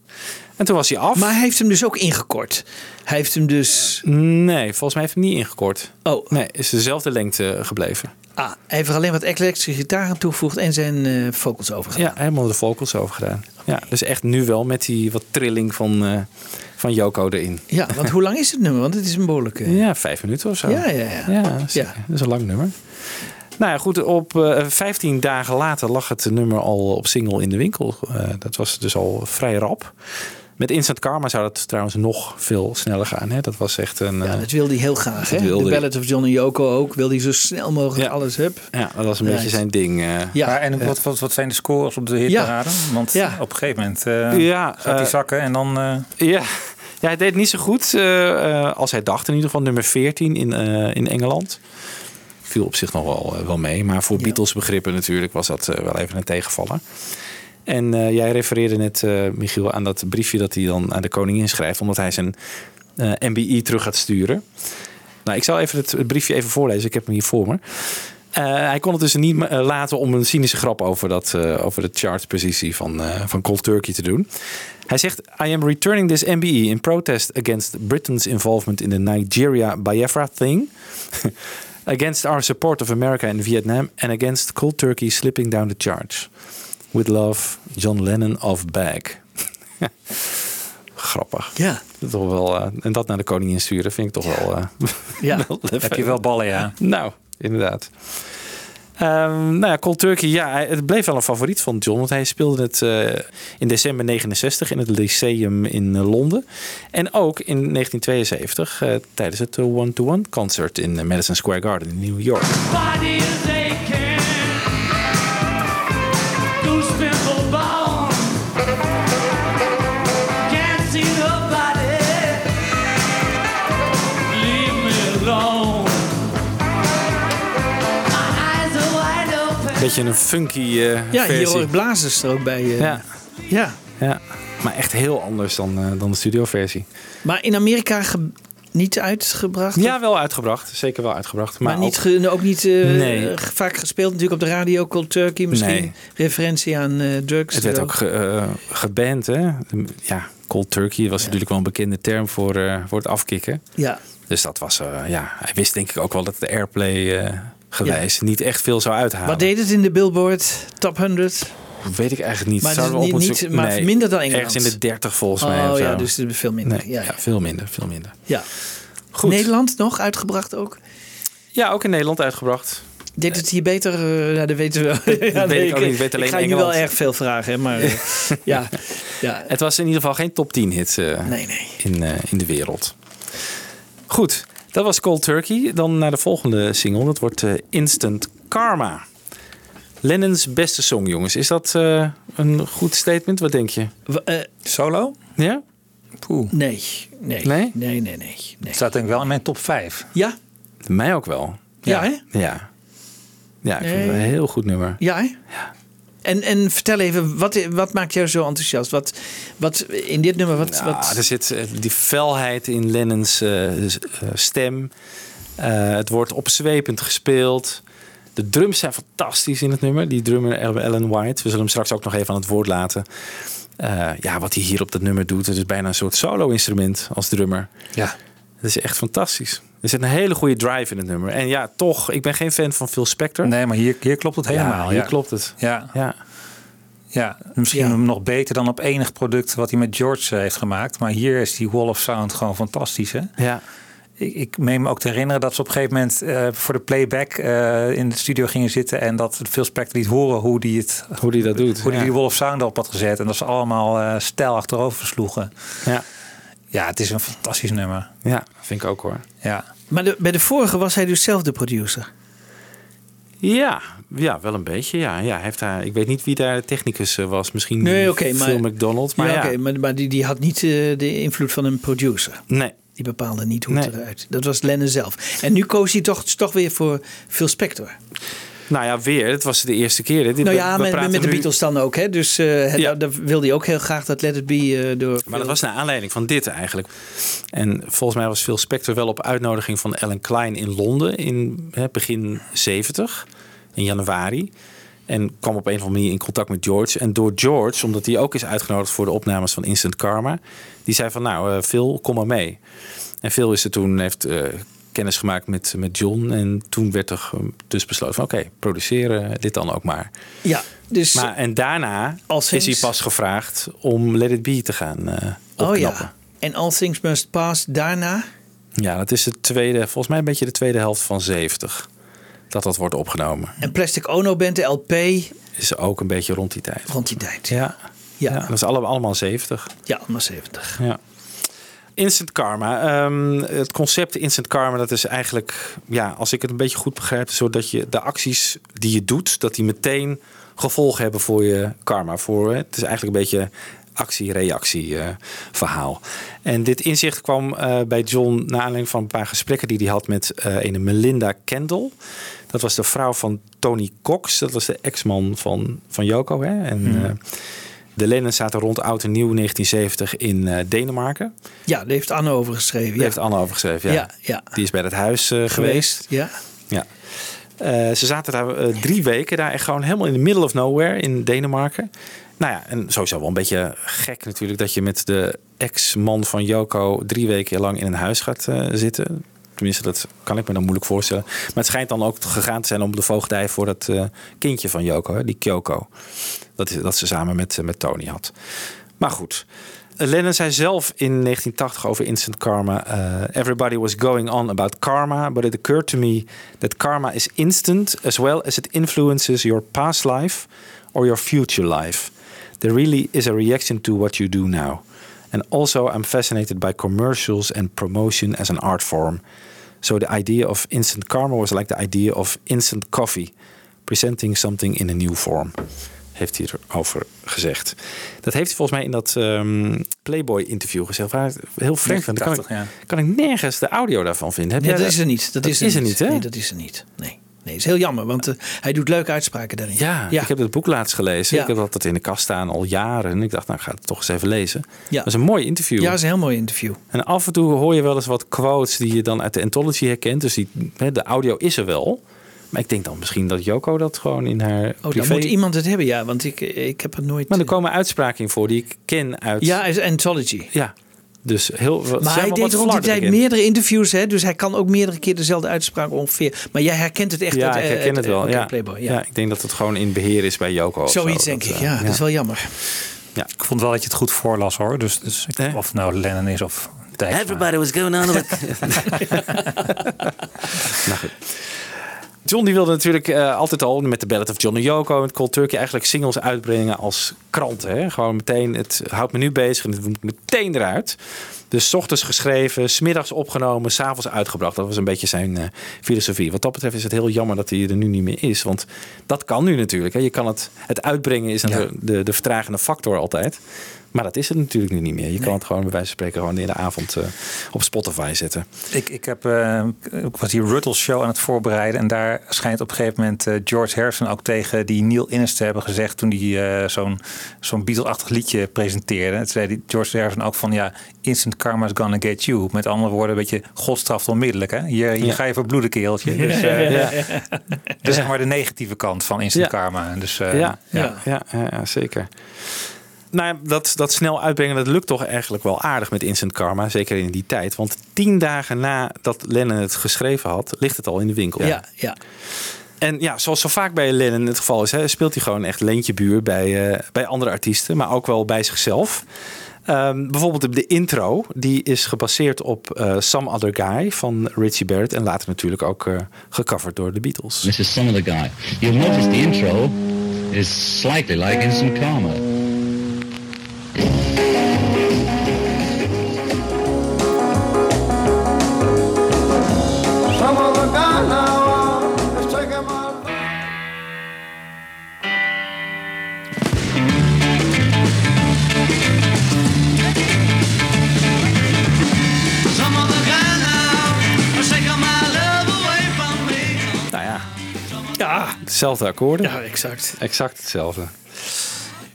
En toen was hij af. Maar hij heeft hem dus ook ingekort. Hij heeft hem dus... Nee, volgens mij heeft hij hem niet ingekort. Oh. Nee, is dezelfde lengte gebleven. Ah, hij heeft er alleen wat elektrische gitaar aan toegevoegd en zijn eh, vocals overgedaan. Ja, helemaal de vocals over gedaan. Ja, dus echt nu wel met die wat trilling van, eh, van Yoko erin. Ja, want hoe lang is het nummer? Want het is een behoorlijke... Ja, vijf minuten of zo. Ja, ja, ja. Ja, dat is, Ja. dat is een lang nummer. Nou ja, goed, op eh 15 dagen later lag het nummer al op single in de winkel. Dat was dus al vrij rap. Met Instant Karma zou dat trouwens nog veel sneller gaan. Hè? Dat was echt een... Ja, eh, dat wilde hij heel graag. Hè? De hij. Ballad of John en Yoko ook. Wilde hij zo snel mogelijk alles hup. ja, dat was een Ja, beetje zijn ding. eh. Ja. Maar en wat, wat, wat zijn de scores op de hitparade? Want Ja. op een gegeven moment eh, Ja, gaat die eh, zakken en dan... eh, Ja. ja, hij deed niet zo goed eh, eh, als hij dacht. In ieder geval nummer 14 in, eh, in Engeland. Viel op zich nog wel, wel mee. Maar voor Beatles begrippen natuurlijk was dat wel even een tegenvaller. En eh, jij refereerde net, eh, Michiel, aan dat briefje dat hij dan aan de koningin schrijft. Omdat hij zijn MBI terug gaat sturen. Nou, ik zal even het, briefje even voorlezen. Ik heb hem hier voor me. Hij kon het dus niet laten om een cynische grap over, dat, over de chartpositie van, van Cold Turkey te doen. Hij zegt: I am returning this MBE in protest against Britain's involvement in the Nigeria Biafra thing, against our support of America in Vietnam, and against Cold Turkey slipping down the charts. With love, John Lennon of Bag. Grappig. Ja. Toch wel, eh, en dat naar de koningin sturen vind ik toch wel. eh, Ja. wel heb je wel ballen, ja. Nou, inderdaad. Ehm, nou ja, Cold Turkey, ja, het bleef wel een favoriet van John. Want hij speelde het eh, in december 69 in het Lyceum in Londen. En ook in 1972 eh, tijdens het One-to-One concert in Madison Square Garden in New York. Beetje een funky eh Ja, hier versie. hoor ik blazers er ook bij. eh. Ja. ja. ja, maar echt heel anders dan, eh, dan de studioversie. Maar in Amerika niet uitgebracht? Ja, wel uitgebracht. Zeker wel uitgebracht. Maar, Maar, niet, ook- ook niet eh, Nee. vaak gespeeld natuurlijk op de radio. Cold Turkey misschien. Nee. Referentie aan eh, drugs. Het werd ook ge, eh, geband, hè? Ja, cold turkey was natuurlijk wel een bekende term voor, eh, voor het afkicken. Ja. Dus dat was, eh, ja, hij wist denk ik ook wel dat de airplay gewijs niet echt veel zou uithalen. Wat deed het in de Billboard Top 100? Weet ik eigenlijk niet. Maar, Zouden dus we niet, niet, maar Nee, minder dan Engeland. Ergens in de 30 volgens mij. Oh ja, dus veel minder. Nee, ja, ja, veel minder, veel minder. Ja. Goed. Nederland nog uitgebracht ook? Ja, ook in Nederland uitgebracht. Deed het hier beter? eh, ja, dat weten we wel. Ja, ik ik weet alleen ga je nu wel erg veel vragen, hè, maar eh, ja. ja. Het was in ieder geval geen top 10 hit eh, Nee, nee. In, in de wereld. Goed, dat was Cold Turkey. Dan naar de volgende single. Dat wordt eh, Instant Karma. Lennon's beste song, jongens. Is dat eh, een goed statement? Wat denk je? Solo? Ja? Poeh. Nee, nee. Nee? Nee, nee, nee. Het staat denk ik wel in mijn top 5. Ja? Mij ook wel. Ja, hè? Ja. Ja, ik vind het Nee. een heel goed nummer. Ja, hè? En, en vertel even, wat, wat maakt jou zo enthousiast? Wat, wat in dit nummer, wat... Ja, wat... er zit eh, die felheid in Lennons eh, eh, stem. Eh, het wordt opzwepend gespeeld. De drums zijn fantastisch in het nummer. Die drummer Ellen White. We zullen hem straks ook nog even aan het woord laten. Eh, ja, wat hij hier op dat nummer doet. Het is bijna een soort solo-instrument als drummer. Ja. Het is echt fantastisch. Er zit een hele goede drive in het nummer. En ja, toch, ik ben geen fan van Phil Spector. Nee, maar hier, hier klopt het helemaal. Ja, hier ja. klopt het. Ja. Ja. Ja, misschien nog beter dan op enig product wat hij met George eh, heeft gemaakt. Maar hier is die Wall of Sound gewoon fantastisch. Hè? Ja. Ik, ik meen me ook te herinneren dat ze op een gegeven moment eh, voor de playback eh, in de studio gingen zitten. En dat Phil Spector liet horen hoe die het hoe die dat doet. Hoe die ja. die Wall of Sound op had gezet. En dat ze allemaal stijl achterover sloegen. Ja. Ja, het is een fantastisch nummer. Ja, vind ik ook hoor. Ja. Maar de, bij de vorige was hij dus zelf de producer. Ja, ja, wel een beetje. Ja, ja, heeft daar, ik weet niet wie daar de technicus eh, was. Misschien Nee, oké, maar- McDonald. Maar ja, maar, maar die, die had niet eh, de invloed van een producer. Nee. Die bepaalde niet hoe het eruit. Dat was Lennon zelf. En nu koos hij toch, toch weer voor Phil Spector. Nou ja, weer. Het was de eerste keer. Hè. Dit- nou ja, we met, de nu- Beatles dan ook. Hè? Dus daar, daar wilde hij ook heel graag dat Let It Be eh, door... Maar dat was naar aanleiding van dit eigenlijk. En volgens mij was Phil Spector wel op uitnodiging van Ellen Klein in Londen in hè, begin 70, in januari. En kwam op een of andere manier in contact met George. En door George, omdat hij ook is uitgenodigd voor de opnames van Instant Karma, die zei van nou, eh, Phil, kom maar mee. En Phil is er toen, heeft kennis gemaakt met, met John. En toen werd er eh, dus besloten van oké, produceren dit dan ook maar. Ja, dus... Maar, en daarna Als is hij pas gevraagd om Let It Be te gaan eh oh opknappen. ja. En All Things Must Pass daarna? Ja, dat is de tweede, volgens mij een beetje de tweede helft van 70. Dat dat wordt opgenomen. En Plastic Ono Band, de LP, Is ook een beetje rond die tijd. rond die tijd. Ja. Ja. Ja, dat is allemaal, allemaal 70. Ja, allemaal 70. Ja. Instant Karma. Ehm, het concept Instant Karma, dat is eigenlijk, ja, als ik het een beetje goed begrijp, zodat je de acties die je doet, dat die meteen gevolgen hebben voor je karma. Voor, het is eigenlijk een beetje actie-reactie eh, verhaal. En dit inzicht kwam eh, bij John na aanleiding van een paar gesprekken die hij had met eh een Melinda Kendall. Dat was de vrouw van Tony Cox. Dat was de ex-man van, van Yoko. Hè? En, Hmm. De Lennons zaten rond oud en nieuw 1970 in eh, Denemarken. Ja, daar heeft Anne over geschreven. Daar Ja. heeft Anne over geschreven. Ja. Ja, ja. Die is bij het huis eh, geweest. Ja. Ja. Eh, ze zaten daar drie weken, daar echt gewoon helemaal in the middle of nowhere in Denemarken. Nou ja, en sowieso wel een beetje gek natuurlijk dat je met de ex-man van Joko drie weken lang in een huis gaat zitten. Tenminste, dat kan ik me dan moeilijk voorstellen. Maar het schijnt dan ook gegaan te zijn om de voogdij voor dat eh, kindje van Joko, hè, die Kyoko. Dat, dat ze samen met, eh, met Tony had. Maar goed. Lennon zei zelf in 1980 over Instant Karma: eh, Everybody was going on about karma, but it occurred to me that karma is instant as well as it influences your past life or your future life. There really is a reaction to what you do now. And also, I'm fascinated by commercials and promotion as an art form. So the idea of instant karma was like the idea of instant coffee, presenting something in a new form. Heeft hij erover gezegd. Dat heeft hij volgens mij in dat ehm, Playboy-interview gezegd. Waar heel vreemd van. Kan, ik, 1980, kan ik nergens de audio daarvan vinden. Heb jij dat is er niet. Dat, is, er, niet. hè? Nee, dat is er niet. Nee, nee is heel jammer, want eh, hij doet leuke uitspraken daarin. Ja, ik heb het boek laatst gelezen. Ja. Ik heb dat in de kast staan al jaren. En ik dacht, nou, ik ga het toch eens even lezen. Ja. Dat is een mooi interview. Ja, dat is een heel mooi interview. En af en toe hoor je wel eens wat quotes die je dan uit de anthology herkent. Dus die, de audio is er wel. Maar ik denk dan misschien dat Joko dat gewoon in haar Oh, privé... dan moet iemand het hebben, ja, want ik, ik heb het nooit... Maar er komen uitspraken voor die ik ken uit... Ja, is anthology. Ja, dus heel... Maar zijn hij deed rond die tijd meerdere interviews, hè, dus hij kan ook meerdere keer dezelfde uitspraak ongeveer. Maar jij herkent het echt Ja, uit, ik eh, herken uit, het wel. oké, Ja. Playboy, ja. ja. ik denk dat het gewoon in beheer is bij Joko. Zoiets zo. denk Dat, ik, eh, ja, dat is wel jammer. Ja. Ik vond wel dat je het goed voorlas hoor. Dus, dus of het nou Lennon is of. Everybody was going on with... nou goed. John die wilde natuurlijk eh, altijd al met de Ballad of John en Yoko en Cold Turkey eigenlijk singles uitbrengen als kranten. Hè? Gewoon meteen, het houdt me nu bezig en het moet meteen eruit. Dus ochtends geschreven, smiddags opgenomen, s'avonds uitgebracht. Dat was een beetje zijn eh, filosofie. Wat dat betreft is het heel jammer dat hij er nu niet meer is. Want dat kan nu natuurlijk. Hè. Je kan het, het uitbrengen is natuurlijk de, de vertragende factor altijd. Maar dat is het natuurlijk nu niet meer. Je kan het gewoon bij wijze van spreken gewoon in de avond eh, op Spotify zetten. Ik, ik, heb, eh, ik was die Ruttles show aan het voorbereiden. En daar schijnt op een gegeven moment eh, George Harrison ook tegen die Neil Innes te hebben gezegd. toen hij zo'n zo'n Beatle-achtig liedje presenteerde. Toen zei die George Harrison ook van ja, instant karma's gonna get you. Met andere woorden, een beetje godstraf onmiddellijk. Hè? Hier, hier Ja. ga je verbloeden, keeltje. Dus, eh, Ja. dus zeg maar de negatieve kant van instant Ja. karma. Dus, eh, ja, ja. Ja, ja, ja, zeker. Nou, ja, dat, dat snel uitbrengen, dat lukt toch eigenlijk wel aardig met Instant Karma. Zeker in die tijd. Want tien dagen nadat Lennon het geschreven had, ligt het al in de winkel. Ja, ja. En ja, zoals zo vaak bij Lennon het geval is, hè, speelt hij gewoon echt leentje buur bij, eh, bij andere artiesten, maar ook wel bij zichzelf. Ehm, bijvoorbeeld de intro, die is gebaseerd op eh, Some Other Guy van Richie Barrett en later natuurlijk ook eh, gecoverd door de Beatles. This is some other guy. You'll notice the intro is slightly like Instant Karma. Hetzelfde akkoorden. ja exact. Exact hetzelfde.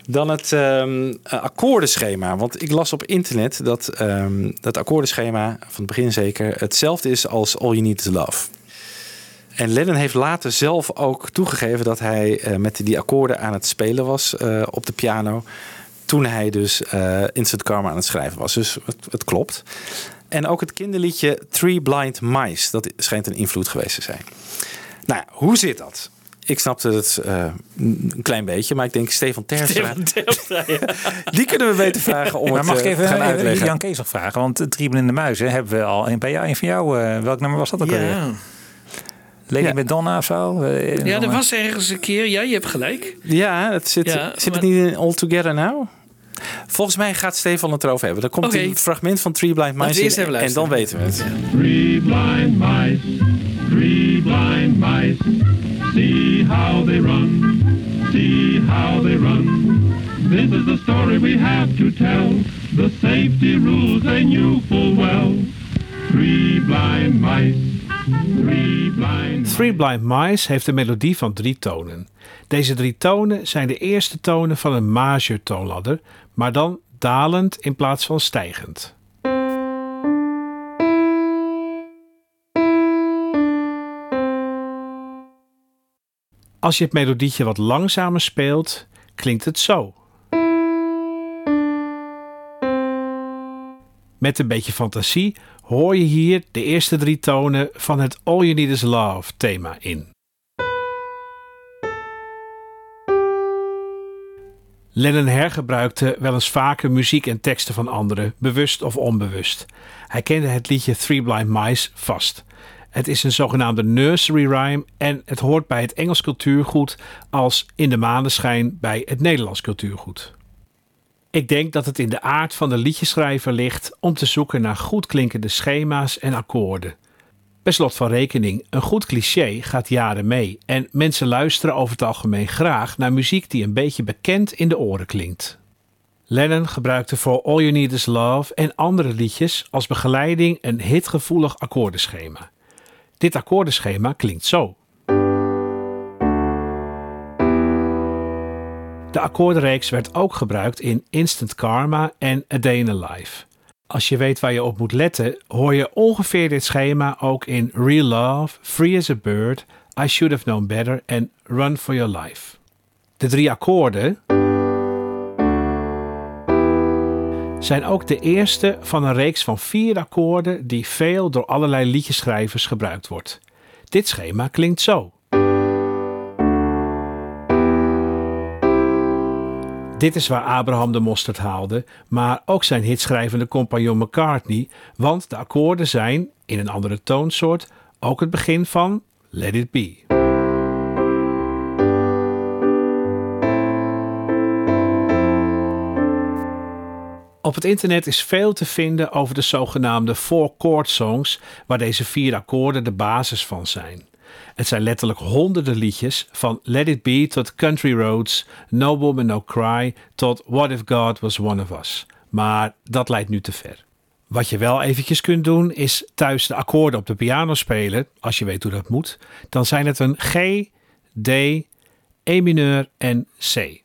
Dan het ehm, eh, akkoordenschema. Want ik las op internet dat ehm dat akkoordenschema, van het begin zeker, hetzelfde is als All You Need Is Love. En Lennon heeft later zelf ook toegegeven dat hij eh, met die akkoorden aan het spelen was eh, op de piano. Toen hij dus eh, Instant Karma aan het schrijven was. Dus het, klopt. En ook het kinderliedje Three Blind Mice. Dat schijnt een invloed geweest te zijn. Nou, hoe zit dat? Ik snapte het eh, een klein beetje, maar ik denk Stefan Terstra, die kunnen we beter vragen om maar het mag ik eh, even, gaan even uitleggen. Jan Kees nog vragen? Want uh, Drie Blinde Muizen hebben we al een, bij jou, een van jou. eh, welk nummer was dat ook alweer? Ja. Lady Ja. Madonna of zo? Ja, er was ergens een keer. Ja, je hebt gelijk. Ja, het zit, Ja, zit het niet in All Together Now? Volgens mij gaat Stefan het erover hebben. Dan komt een fragment van Three Blind Mice in en dan weten we het. Three blind mice, three blind mice. See how they run, see how they run. This is the story we have to tell. The safety rules they knew full well. Three blind mice, three blind Mice heeft een melodie van drie tonen. Deze drie tonen zijn de eerste tonen van een major toonladder, maar dan dalend in plaats van stijgend. Als je het melodietje wat langzamer speelt, klinkt het zo. Met een beetje fantasie hoor je hier de eerste drie tonen van het All You Need Is Love thema in. Lennon hergebruikte wel eens vaker muziek en teksten van anderen, bewust of onbewust. Hij kende het liedje Three Blind Mice vast. Het is een zogenaamde nursery rhyme en het hoort bij het Engels cultuurgoed als in de maneschijn bij het Nederlands cultuurgoed. Ik denk dat het in de aard van de liedjeschrijver ligt om te zoeken naar goed klinkende schema's en akkoorden. Per slot van rekening, een goed cliché gaat jaren mee en mensen luisteren over het algemeen graag naar muziek die een beetje bekend in de oren klinkt. Lennon gebruikte voor All You Need Is Love en andere liedjes als begeleiding een hitgevoelig akkoordenschema. Dit akkoordenschema klinkt zo. De akkoordenreeks werd ook gebruikt in Instant Karma en A Day in a Life. Als je weet waar je op moet letten, hoor je ongeveer dit schema ook in Real Love, Free as a Bird, I Should Have Known Better en Run for Your Life. De drie akkoorden zijn ook de eerste van een reeks van vier akkoorden die veel door allerlei liedjeschrijvers gebruikt wordt. Dit schema klinkt zo. Dit is waar Abraham de mosterd haalde, maar ook zijn hitschrijvende compagnon McCartney, want de akkoorden zijn, in een andere toonsoort, ook het begin van Let It Be. Op het internet is veel te vinden over de zogenaamde four chord songs, waar deze vier akkoorden de basis van zijn. Het zijn letterlijk honderden liedjes, van Let It Be tot Country Roads, No Woman No Cry tot What If God Was One of Us. Maar dat leidt nu te ver. Wat je wel eventjes kunt doen, is thuis de akkoorden op de piano spelen, als je weet hoe dat moet. Dan zijn het een G, D, E mineur en C.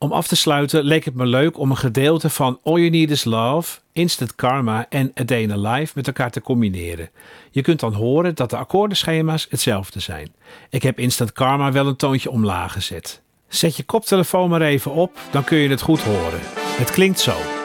Om af te sluiten leek het me leuk om een gedeelte van All You Need Is Love, Instant Karma en A Day Life met elkaar te combineren. Je kunt dan horen dat de akkoordenschema's hetzelfde zijn. Ik heb Instant Karma wel een toontje omlaag gezet. Zet je koptelefoon maar even op, dan kun je het goed horen. Het klinkt zo.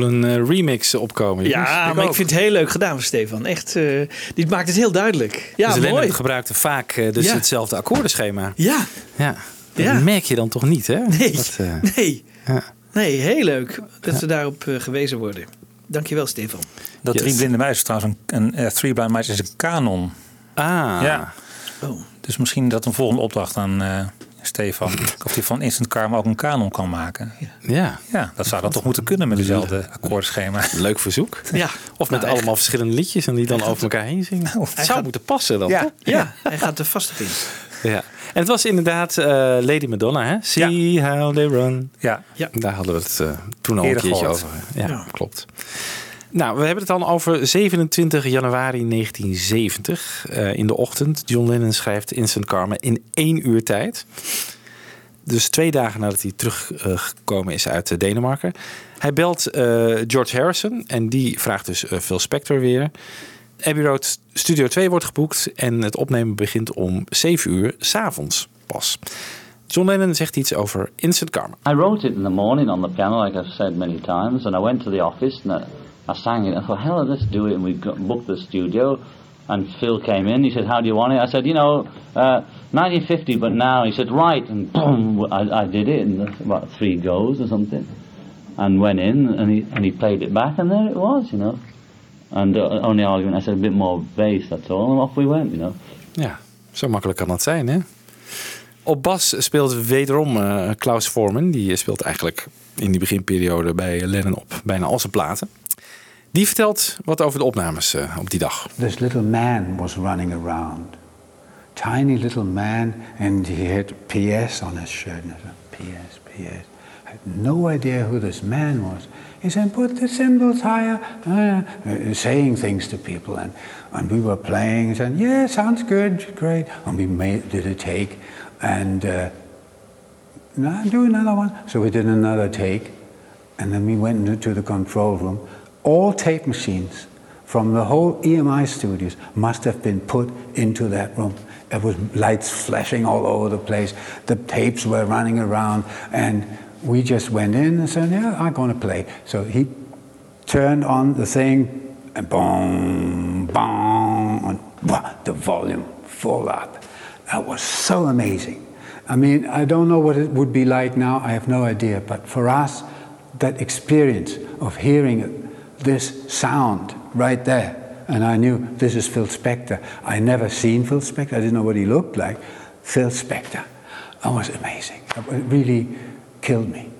Voel een eh, remix opkomen. jongens. Ja, maar ik vind het heel leuk gedaan van Stefan. Echt, eh, dit maakt het heel duidelijk. Ja, dus mooi. Gebruikte vaak eh, dus Ja. hetzelfde akkoordenschema. Ja. Ja. Dat Ja. merk je dan toch niet, hè? Nee. Dat, eh, Nee. Ja. Nee, heel leuk dat ze daarop eh, gewezen worden. Dankjewel, Stefan. Dat Yes. Drie Blinde Meisjes trouwens, een, een Three Blind Mice is een kanon. Ah. Ja. Oh. Dus misschien dat een volgende opdracht aan eh, Stefan. of hij van Instant Karma ook een kanon kan maken. Ja. Ja, dat zou dan toch moeten kunnen met dezelfde akkoordschema. Leuk verzoek. Ja. Of met Nou, allemaal verschillende liedjes en die dan over elkaar heen zingen. Het zou gaat- moeten passen dan, Ja, toch? ja, hij gaat er vast op in. Ja. En het was inderdaad eh, Lady Madonna, hè? See how they run. Ja. ja. Daar hadden we het eh, toen al een keertje gehoord. over. Ja, klopt. Nou, we hebben het dan over 27 januari 1970 eh, in de ochtend. John Lennon schrijft Instant Karma in één uur tijd. Dus twee dagen nadat hij teruggekomen is uit eh, Denemarken. Hij belt eh, George Harrison en die vraagt dus eh, Phil Spector weer. Abbey Road Studio 2 wordt geboekt en het opnemen begint om 7 uur s'avonds pas. John Lennon zegt iets over Instant Karma. I wrote it in the morning on the piano, like I've said many times, and I went to the office and I, sang it. I thought, hell, let's do it. And we got, booked the studio, and Phil came in. He said, "How do you want it?" I said, "You know, uh, 1950, but now." He said, "Right," and boom, I, I did it in about three goes or something, and went in and he and he played it back, and there it was, you know. And uh, only argument, I said a bit more bass, that's all, and off we went, you know. Ja, zo makkelijk kan dat zijn, hè? Op bas speelt wederom eh, Klaus Forman. Die speelt eigenlijk in die beginperiode bij Lennon op bijna al zijn platen. Die vertelt wat over de opnames eh, op die dag. This little man was running around. Tiny little man, and he had PS on his shirt. And PS, PS. I had no idea who this man was. He said, put the cymbals higher, uh, uh, saying things to people. And, and we were playing, and said, yeah, sounds good, great. And we made, did a take, and uh, do another one. So we did another take, and then we went into the control room. All tape machines from the whole EMI studios must have been put into that room. There was lights flashing all over the place. The tapes were running around, and we just went in and said, "Yeah, I'm going to play." So he turned on the thing, and boom, boom, and wah, the volume full up. That was so amazing. I mean, I don't know what it would be like now. I have no idea. But for us, that experience of hearing this sound right there, and I knew this is Phil Spector. I never seen Phil Spector. I didn't know what he looked like. Phil Spector. That was amazing. It really killed me.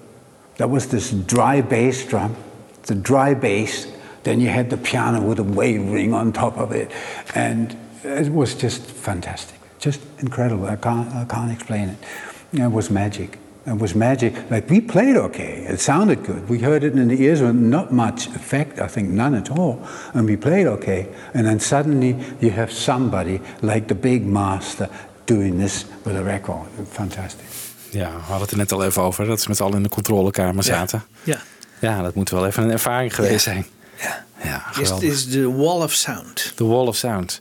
That was this dry bass drum, the dry bass. Then you had the piano with a wave ring on top of it, and it was just fantastic, just incredible. I can't, I can't explain it. It was magic. It was magic. Like we played okay. It sounded good. We heard it in the ears with not much effect, I think none at all. And we played okay. And then suddenly you have somebody like the big master doing this with a record. Fantastic. Ja, we hadden het er net al even over. Dat ze met allen in de controlekamer zaten. Ja. Ja, dat moet wel even een ervaring geweest zijn. Ja. Ja, Is, geweldig. is de Wall of Sound. De Wall of Sound.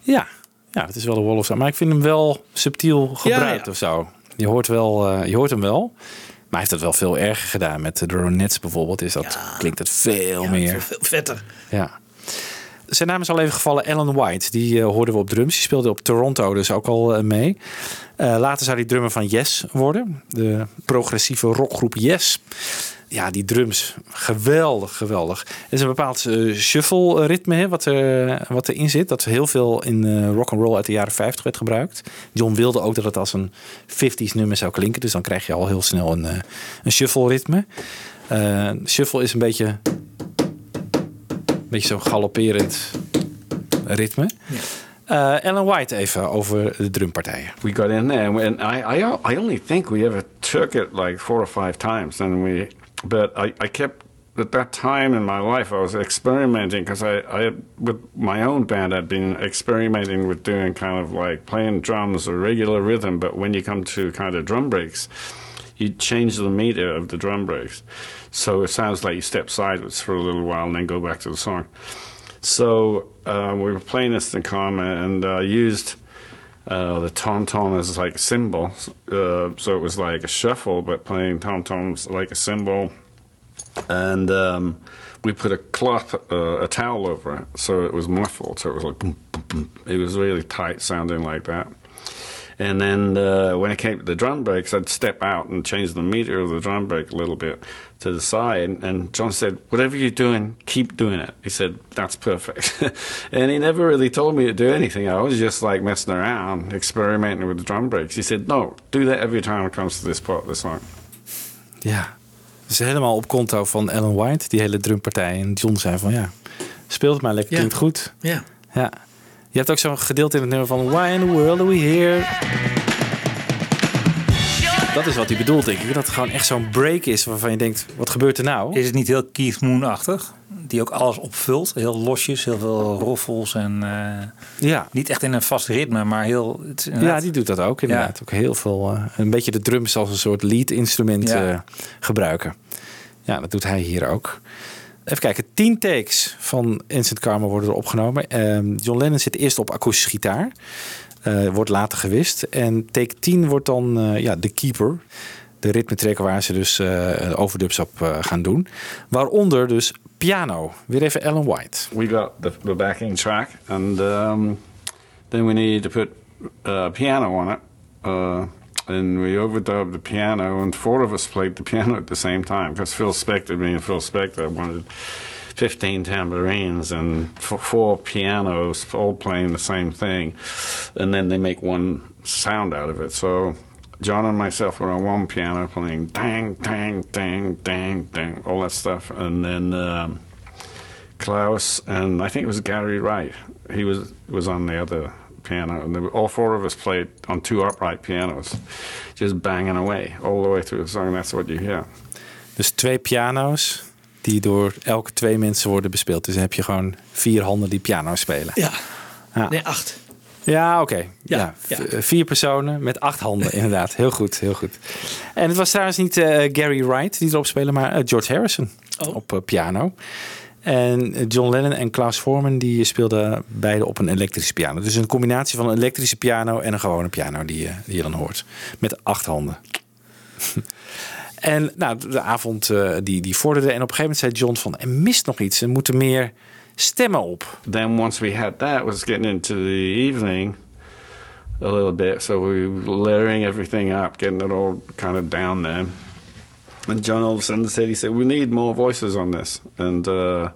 Ja, ja, het is wel de Wall of Sound. Maar ik vind hem wel subtiel gebruikt ja. of zo. Je hoort, wel, eh, je hoort hem wel. Maar hij heeft het wel veel erger gedaan. Met de Ronettes bijvoorbeeld is dat, klinkt het veel meer. Veel vetter. Ja. Zijn naam is al even gevallen, Alan White. Die eh, hoorden we op drums. Die speelde op Toronto dus ook al eh, mee. Later zou hij drummer van Yes worden. De progressieve rockgroep Yes. Ja, die drums, geweldig, geweldig. Er is een bepaald eh, shuffle ritme hè, wat, er, wat erin zit. Dat heel veel in eh rock and roll uit de jaren 50 werd gebruikt. John wilde ook dat het als een 50s nummer zou klinken. Dus dan krijg je al heel snel een, eh, een shuffle ritme. Eh, shuffle is een beetje beetje zo'n galopperend ritme. Eh, Ellen White even over de drumpartijen. we got in there, and, we- and I, I, I only think we ever took it like four or five times, and we, but I, I kept at that time in my life, I was experimenting because I, I, with my own band, I'd been experimenting with doing kind of like playing drums a regular rhythm, but when you come to kind of drum breaks, you change the meter of the drum breaks, so it sounds like you step sideways for a little while and then go back to the song. So uh, we were playing this in Karma and uh, used uh, the tom tom is like a cymbal. Uh, so it was like a shuffle, but playing tom toms like a cymbal. And um, we put a cloth, uh, a towel over it, so it was muffled. So it was like boom, boom, boom. It was really tight sounding like that. And then uh, when it came to the drum breaks, I'd step out and change the meter of the drum break a little bit to the side. And John said, Whatever you're doing, keep doing it. He said, That's perfect. and he never really told me to do anything. I was just like messing around, experimenting with the drum breaks. He said, No, do that every time it comes to this part of the song. Ja, is helemaal op konto van Ellen White, die hele drumpartij. En John zei van ja, speelt het maar lekker, Ja. goed. Ja. Ja. Je hebt ook zo'n gedeelte in het nummer van Why in the world are we here? Dat is wat hij bedoelt, denk ik. Dat het gewoon echt zo'n break is waarvan je denkt, wat gebeurt er nou? Is het niet heel Keith Moon-achtig? Die ook alles opvult. Heel losjes, heel veel roffels en eh, ja. niet echt in een vast ritme, maar heel... Het Ja, die doet dat ook inderdaad. Ook heel veel, eh, een beetje de drums als een soort lead-instrument Ja. eh, gebruiken. Ja, dat doet hij hier ook. Even kijken, tien takes van Instant Karma worden er opgenomen. Ehm, John Lennon zit eerst op akoestische gitaar. Eh, wordt later gewist. En take 10 wordt dan eh, ja, de keeper. De ritmetrekker waar ze dus eh overdubs op gaan doen. Waaronder dus piano. Weer even Ellen White. we got the, backing track, and um, then we needed to put uh, piano on it. Uh, and we overdubbed the piano, and four of us played the piano at the same time because Phil Spector, being Phil Spector, wanted 15 tambourines and four pianos all playing the same thing. And then they make one sound out of it. So John and myself were on one piano playing dang, dang, dang, dang, dang, all that stuff. And then. Um, Klaus and I think it was Gary Wright. He was was on the other piano, and were, all four of us played on two upright pianos, just banging away all the way through the song. That's what you hear. Dus twee piano's die door elke twee mensen worden bespeeld. Dus dan heb je gewoon vier handen die piano spelen. Ja. Ja. Nee, acht. Ja, oké. Ja, Ja, eh, Vier personen met acht handen, inderdaad. Heel goed, heel goed. En het was trouwens niet eh, Gary Wright die erop speelde, maar eh, George Harrison op eh, piano. En John Lennon en Klaus Voorman die speelden beide op een elektrische piano. Dus een combinatie van een elektrische piano en een gewone piano die, je- die je dan hoort. Met acht handen. En nou, de avond eh, die, die vorderde. En op een gegeven moment zei John van, er mist nog iets. Er moeten meer stemmen op. Then once we had that, was getting into the evening a little bit. So we were layering everything up, getting it all kind of down there. And John all of a sudden said, he said, we need more voices on this. And uh,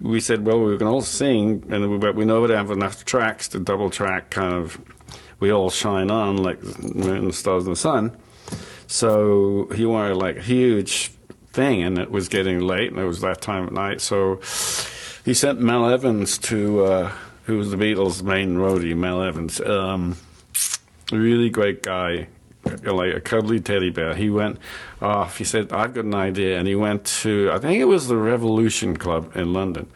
we said, well, we can all sing, and we, but we know we don't have enough tracks to double track kind of, we all shine on like the moon, stars, and the sun. So he wanted like a huge thing, and it was getting late, and it was that time at night. So he sent Mel Evans to, uh, who was the Beatles' main roadie, Mel Evans, um, really great guy like a cuddly teddy bear. He went off. He said, "I've got an idea," and he went to I think it was the Revolution Club in London,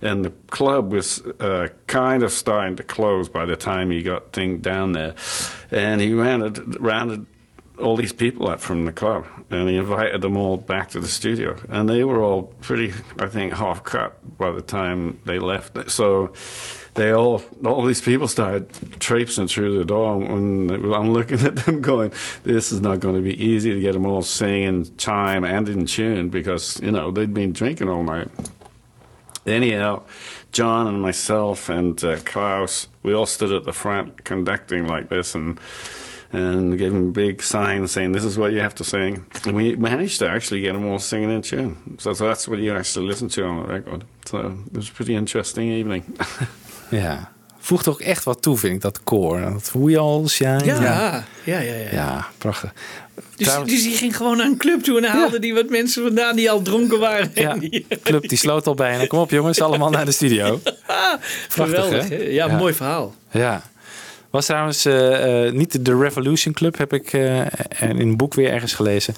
and the club was uh, kind of starting to close by the time he got thing down there, and he rounded rounded all these people up from the club and he invited them all back to the studio. And they were all pretty i think half cut by the time they left. So they all all these people started traipsing through the door and i'm looking at them going this is not going to be easy to get them all singing chime and in tune because you know they'd been drinking all night. Anyhow john and myself and uh, klaus we all stood at the front conducting like this and and gave them big signs saying this is what you have to sing. And we managed to actually get them all singing in tune. So, so that's what you actually listen to on the record. So it was a pretty interesting evening. Ja. Voegt ook echt wat toe, vind ik, dat koor. Dat we all shine. Ja, ja, ja. ja, Ja, prachtig. Dus, Trouwens- dus die ging gewoon naar een club toe en haalde die wat mensen vandaan die al dronken waren. Ja, die- club die sloot al bijna. Kom op jongens, allemaal naar de studio. Geweldig. hè? hè? Ja, Ja. mooi verhaal. Ja. Was trouwens eh, eh, niet de Revolution Club, heb ik eh, in een boek weer ergens gelezen.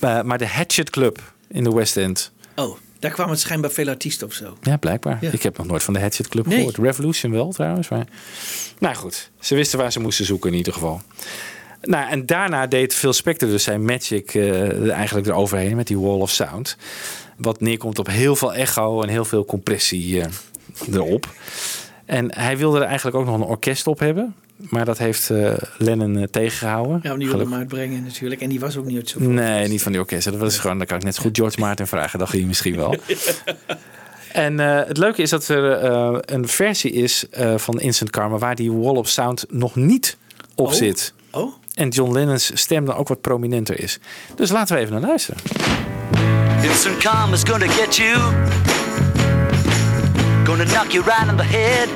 Maar de Hatchet Club in de West End. Oh, daar kwamen het schijnbaar veel artiesten of zo. Ja, blijkbaar. Ja. Ik heb nog nooit van de Hatchet Club Nee. gehoord. Revolution wel trouwens. Maar... Nou goed, ze wisten waar ze moesten zoeken in ieder geval. Nou, en daarna deed Phil Spector dus zijn magic eh, eigenlijk eroverheen met die Wall of Sound. Wat neerkomt op heel veel echo en heel veel compressie erop. En hij wilde er eigenlijk ook nog een orkest op hebben. Maar dat heeft eh, Lennon eh, tegengehouden. Ja, om die wilde hem uitbrengen natuurlijk. En die was ook niet zo. Nee, niet van die orkesten. Dat was gewoon, dan kan ik net zo goed George Martin vragen. dacht hij misschien wel. En eh, het leuke is dat er eh, een versie is eh, van Instant Karma waar die Wall of Sound nog niet op Oh. zit. Oh. En John Lennon's stem dan ook wat prominenter is. Dus laten we even naar luisteren. Instant karma's gonna get you. Gonna knock you right in the head.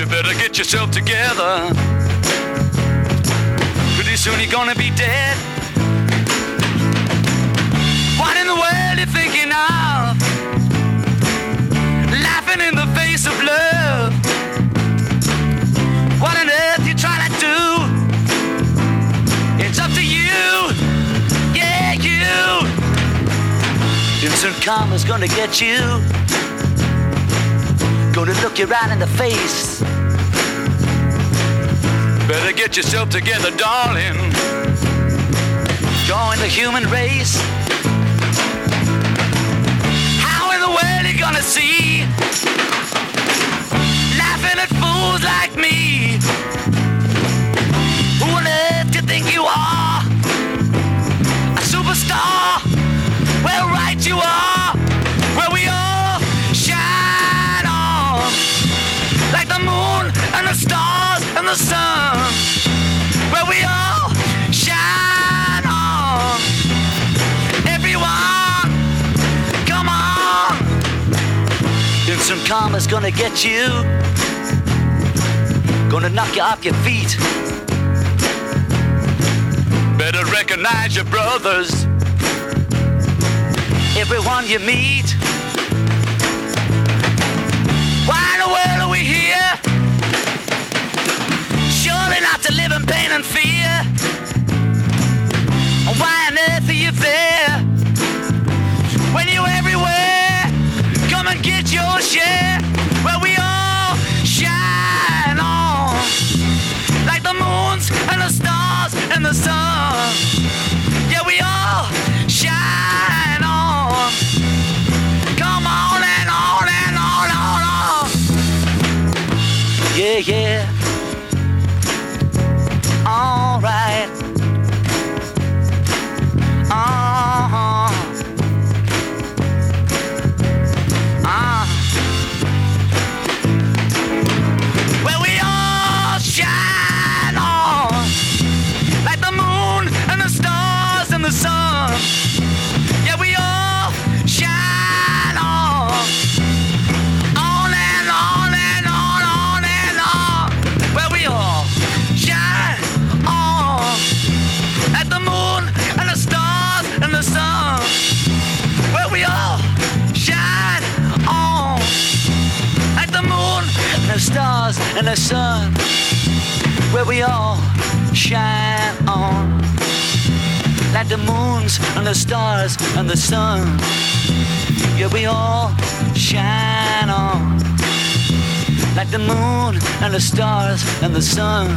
You better get yourself together. Pretty soon you're gonna be dead. What in the world are you thinking of? Laughing in the face of love. What on earth you trying to do? It's up to you. Yeah, you. Instant karma's gonna get you. Gonna look you right in the face. Better get yourself together, darling. Join the human race. How in the world you gonna see? Laughing at fools like me. Who on earth do you think you are? a superstar. Well, right you are, where we all the stars and the sun. Where we all shine on, everyone, come on. Instant karma's gonna get you, gonna knock you off your feet. Better recognize your brothers. Everyone you meet. Why in the world are we here? Surely not to live in pain and fear. Why on earth are you there? When you're everywhere, come and get your share. Where we all shine on like the moons and the stars and the sun. Yeah, we all shine on. Come on and on and on on on. Yeah, yeah. All right. And the sun. Where we all shine on like the moons and the stars and the sun. Yeah, we all shine on like the moon and the stars and the sun.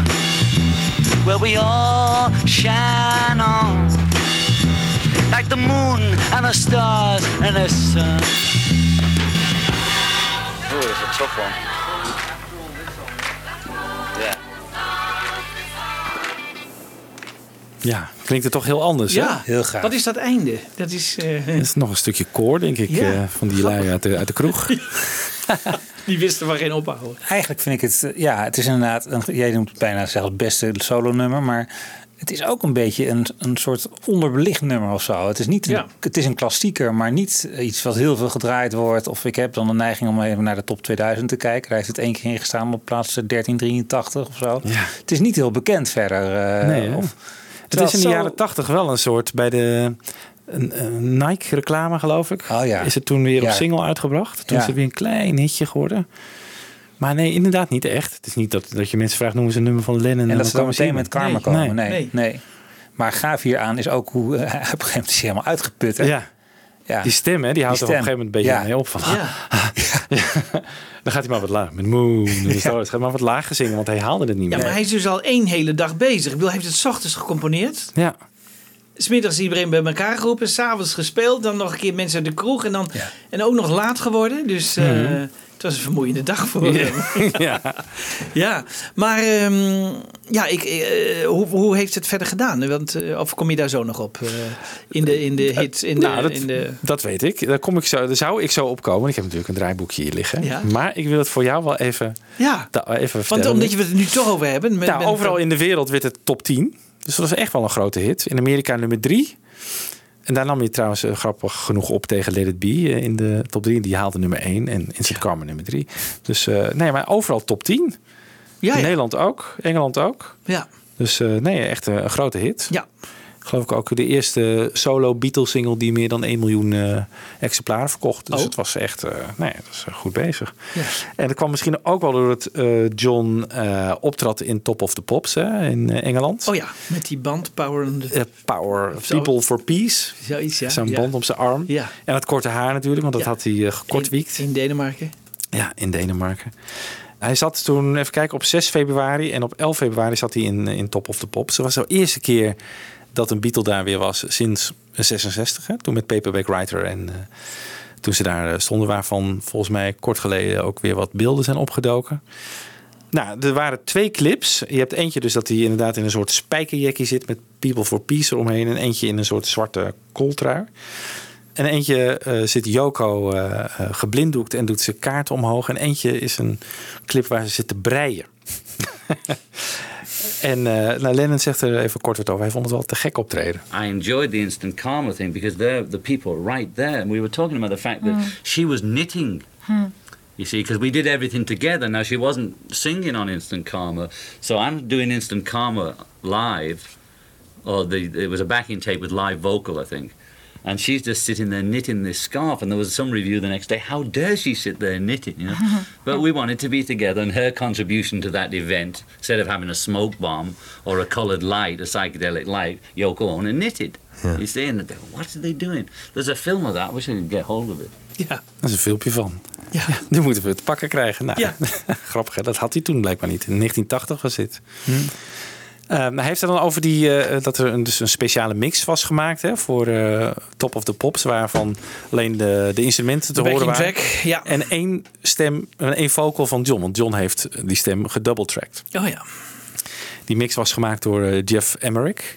Where we all shine on like the moon and the stars and the sun. Oh, that's a tough one. Ja, klinkt het toch heel anders, Ja, hè? Wat is dat einde? Dat is... eh, Dat is nog een stukje koor, denk ik, Ja, eh, van die lui uit de, uit de kroeg. die wisten van geen ophouden. Eigenlijk vind ik het, eh, ja, het is inderdaad, een, jij noemt het bijna zelfs het beste solo-nummer, maar het is ook een beetje een, een soort onderbelicht nummer of zo. Het is, niet een, Ja. het is een klassieker, maar niet iets wat heel veel gedraaid wordt. Of ik heb dan de neiging om even naar de top 2000 te kijken. Daar heeft het één keer in gestaan op plaats 1383 of zo. Het is niet heel bekend verder. eh, Nee, of, Het is in de zo- jaren tachtig wel een soort bij de Nike-reclame, geloof ik. Oh ja. Is het toen weer op Ja. single uitgebracht? Toen Ja. is het weer een klein hitje geworden. Maar nee, inderdaad niet echt. Het is niet dat, dat je mensen vraagt, noemen ze een nummer van Lennon. En dat dan ze dan komen ze meteen met karma komen. Nee, Nee. nee. Maar gaaf hieraan is ook hoe hij op een gegeven moment is hij helemaal uitgeput. Hè? Ja. Ja. Die stem, hè, die houdt Die er op een gegeven moment een beetje Ja. mee op. Van, Ja. dan gaat hij maar wat laag. Met moon. en zo. Het gaat maar wat lager zingen, want hij haalde het niet Ja, meer. maar hij is dus al één hele dag bezig. Ik bedoel, hij heeft het 's ochtends gecomponeerd. Ja. Smiddags iedereen bij elkaar geroepen, s'avonds gespeeld, dan nog een keer mensen uit de kroeg en, dan, en ook nog laat geworden. Dus eh, Mhm. het was een vermoeiende dag voor Ja. hem. ja. Ja, maar ehm, ja, ik, eh, hoe, hoe heeft het verder gedaan? Want, eh, of kom je daar zo nog op? eh, in, de, in de hit, in de, nou, dat, in de... dat weet ik. Daar, kom ik zo, daar zou ik zo op komen. Ik heb natuurlijk een draaiboekje hier liggen. Ja. Maar ik wil het voor jou wel even, Ja, da- even want vertellen. omdat je het nu toch over hebben. met- Nou, met- overal in de wereld werd het top 10. Dus dat was echt wel een grote hit. In Amerika nummer 3. En daar nam je trouwens eh, grappig genoeg op tegen Let It Be eh, in de top 3. Die haalde nummer 1 en Instant Karma nummer 3. Dus eh, nee, maar overal top 10. Ja, ja. Nederland ook, Engeland ook. Ja. Dus nee, echt een grote hit. Ja. Geloof ik ook de eerste solo Beatles single die meer dan 1 miljoen eh, exemplaren verkocht. Dus Oh. het was echt, eh nee, dat is eh, goed bezig. En dat kwam misschien ook wel doordat eh, John optrad in Top of the Pops hè, in Engeland. Oh ja, met die band Power. and the- Power. People for Peace. Zoiets, ja. Ja. band om zijn arm. Ja. En het korte haar natuurlijk, want dat Ja. had hij gekortwiekt. In, in Denemarken. Ja, in Denemarken. Hij zat toen, even kijken, op 6 februari en op 11 februari zat hij in, in Top of the Pops. Dat was de eerste keer dat een Beatle daar weer was sinds 66. Hè? Toen met Paperback Writer en eh, toen ze daar eh, stonden, waarvan volgens mij kort geleden ook weer wat beelden zijn opgedoken. Nou, er waren twee clips. Je hebt eentje dus dat hij inderdaad in een soort spijkerjackie zit met People for Peace eromheen. En eentje in een soort zwarte kooltrui. En eentje eh, zit Joko geblinddoekt en doet zijn kaart omhoog. En eentje is een clip waar ze zit te breien. en eh nou, Lennon zegt er even kort wat over. Hij vond het wel te gek optreden. I enjoyed the instant karma thing because they're the people right there. And we were talking about the fact that Mm. she was knitting. You see, because we did everything together. Now she wasn't singing on Instant Karma, so I'm doing Instant Karma live, or the it was a backing tape with live vocal, I think. And she's just sitting there knitting this scarf, and there was some review the next day. How dare she sit there knitting? You know, but we wanted to be together, and her contribution to that event, instead of having a smoke bomb or a coloured light, a psychedelic light, Yoko Ono knitted. You see, and they go, what are they doing? There's a film of that. We should get hold of it. Ja. Daar is een filmpje van. Ja. Nu moeten we het pakken krijgen. Nou, Ja. grappig hè? Dat had hij toen blijkbaar niet. In 1980 was dit. Eh, maar hij heeft er dan over die, eh, dat er een, dus een speciale mix was gemaakt hè, voor eh, Top of the Pops, waarvan alleen de, de instrumenten te De horen waren. track, ja. En één stem, één vocal van John, want John heeft die stem gedouble-tracked. Oh ja. Die mix was gemaakt door eh, Jeff Emmerich.